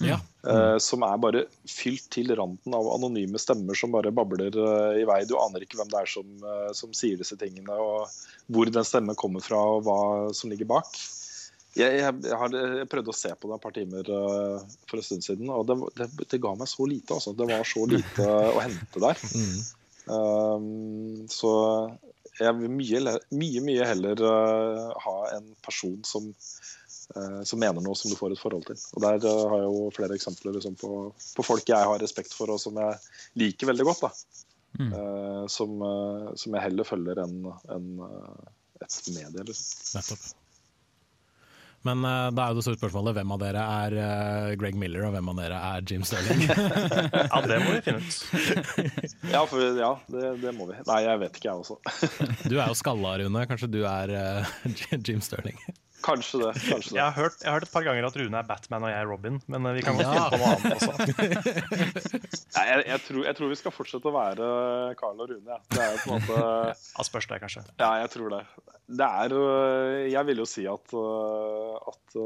Ja. Eh, som er bare fylt til randen av anonyme stemmer som bare babler eh, i vei. Du aner ikke hvem det er som, eh, som sier disse tingene, og hvor den stemmen kommer fra, og hva som ligger bak. Jeg, jeg, jeg, har, jeg prøvde å se på det et par timer uh, for en stund siden, og det, det, det ga meg så lite. Altså. Det var så lite å hente der. Um, så jeg vil mye, mye, mye heller uh, ha en person som, uh, som mener noe som du får et forhold til. Og Der uh, har jeg jo flere eksempler liksom, på, på folk jeg har respekt for, og som jeg liker veldig godt. Da. Uh, som, som jeg heller følger enn en, et medie. Liksom. Nettopp. Men uh, da er jo det store spørsmålet hvem av dere er uh, Greg Miller, og hvem av dere er Jim Sterling? Ja, det må vi finne ut. Ja, for, ja det, det må vi. Nei, jeg vet ikke, jeg også. Du er jo skalla, Rune. Kanskje du er uh, Jim Sterling? Kanskje det. kanskje det. Jeg har, hørt, jeg har hørt et par ganger at Rune er Batman og jeg er Robin, men eh, vi kan godt Ja. finne på noe annet også. Nei, jeg, jeg, tror, jeg tror vi skal fortsette å være Carl og Rune. Ja. Det er på en måte Ja, spørs det, kanskje. Ja, jeg tror det. Det er øh, Jeg vil jo si at, øh, at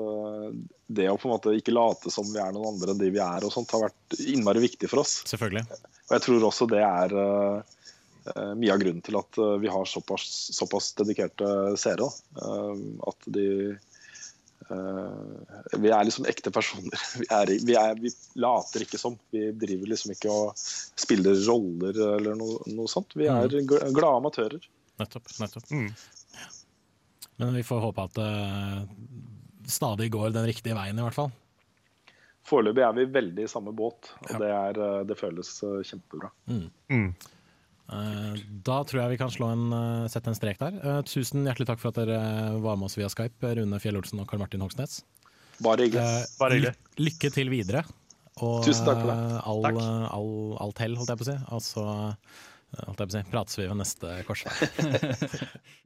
det å på en måte ikke late som vi er noen andre enn de vi er, og sånt, har vært innmari viktig for oss. Selvfølgelig. Og jeg tror også det er mye av grunnen til at øh, vi har såpass, såpass dedikerte seere. Øh, At de Vi er liksom ekte personer. Vi, er, vi, er, vi later ikke som. Vi driver liksom ikke og spiller roller eller noe, noe sånt. Vi er gl- glade amatører. Nettopp. nettopp. Men vi får håpe at det stadig går den riktige veien, i hvert fall. Foreløpig er vi veldig i samme båt, og det, er, det føles kjempebra. kjempebra. Eh, Da tror jeg vi kan slå en, eh, sette en strek der. Eh, Tusen hjertelig takk for at dere var med oss via Skype, Rune Fjell-Olsen og Karl Martin Hogsnes. Bare hyggelig. Eh, Bare hyggelig. Lykke til videre. Og Tusen takk for det. eh, all, Takk. all, alt hell, holdt jeg på å si. Og så altså, holdt jeg på å si, prates vi ved neste korsvei.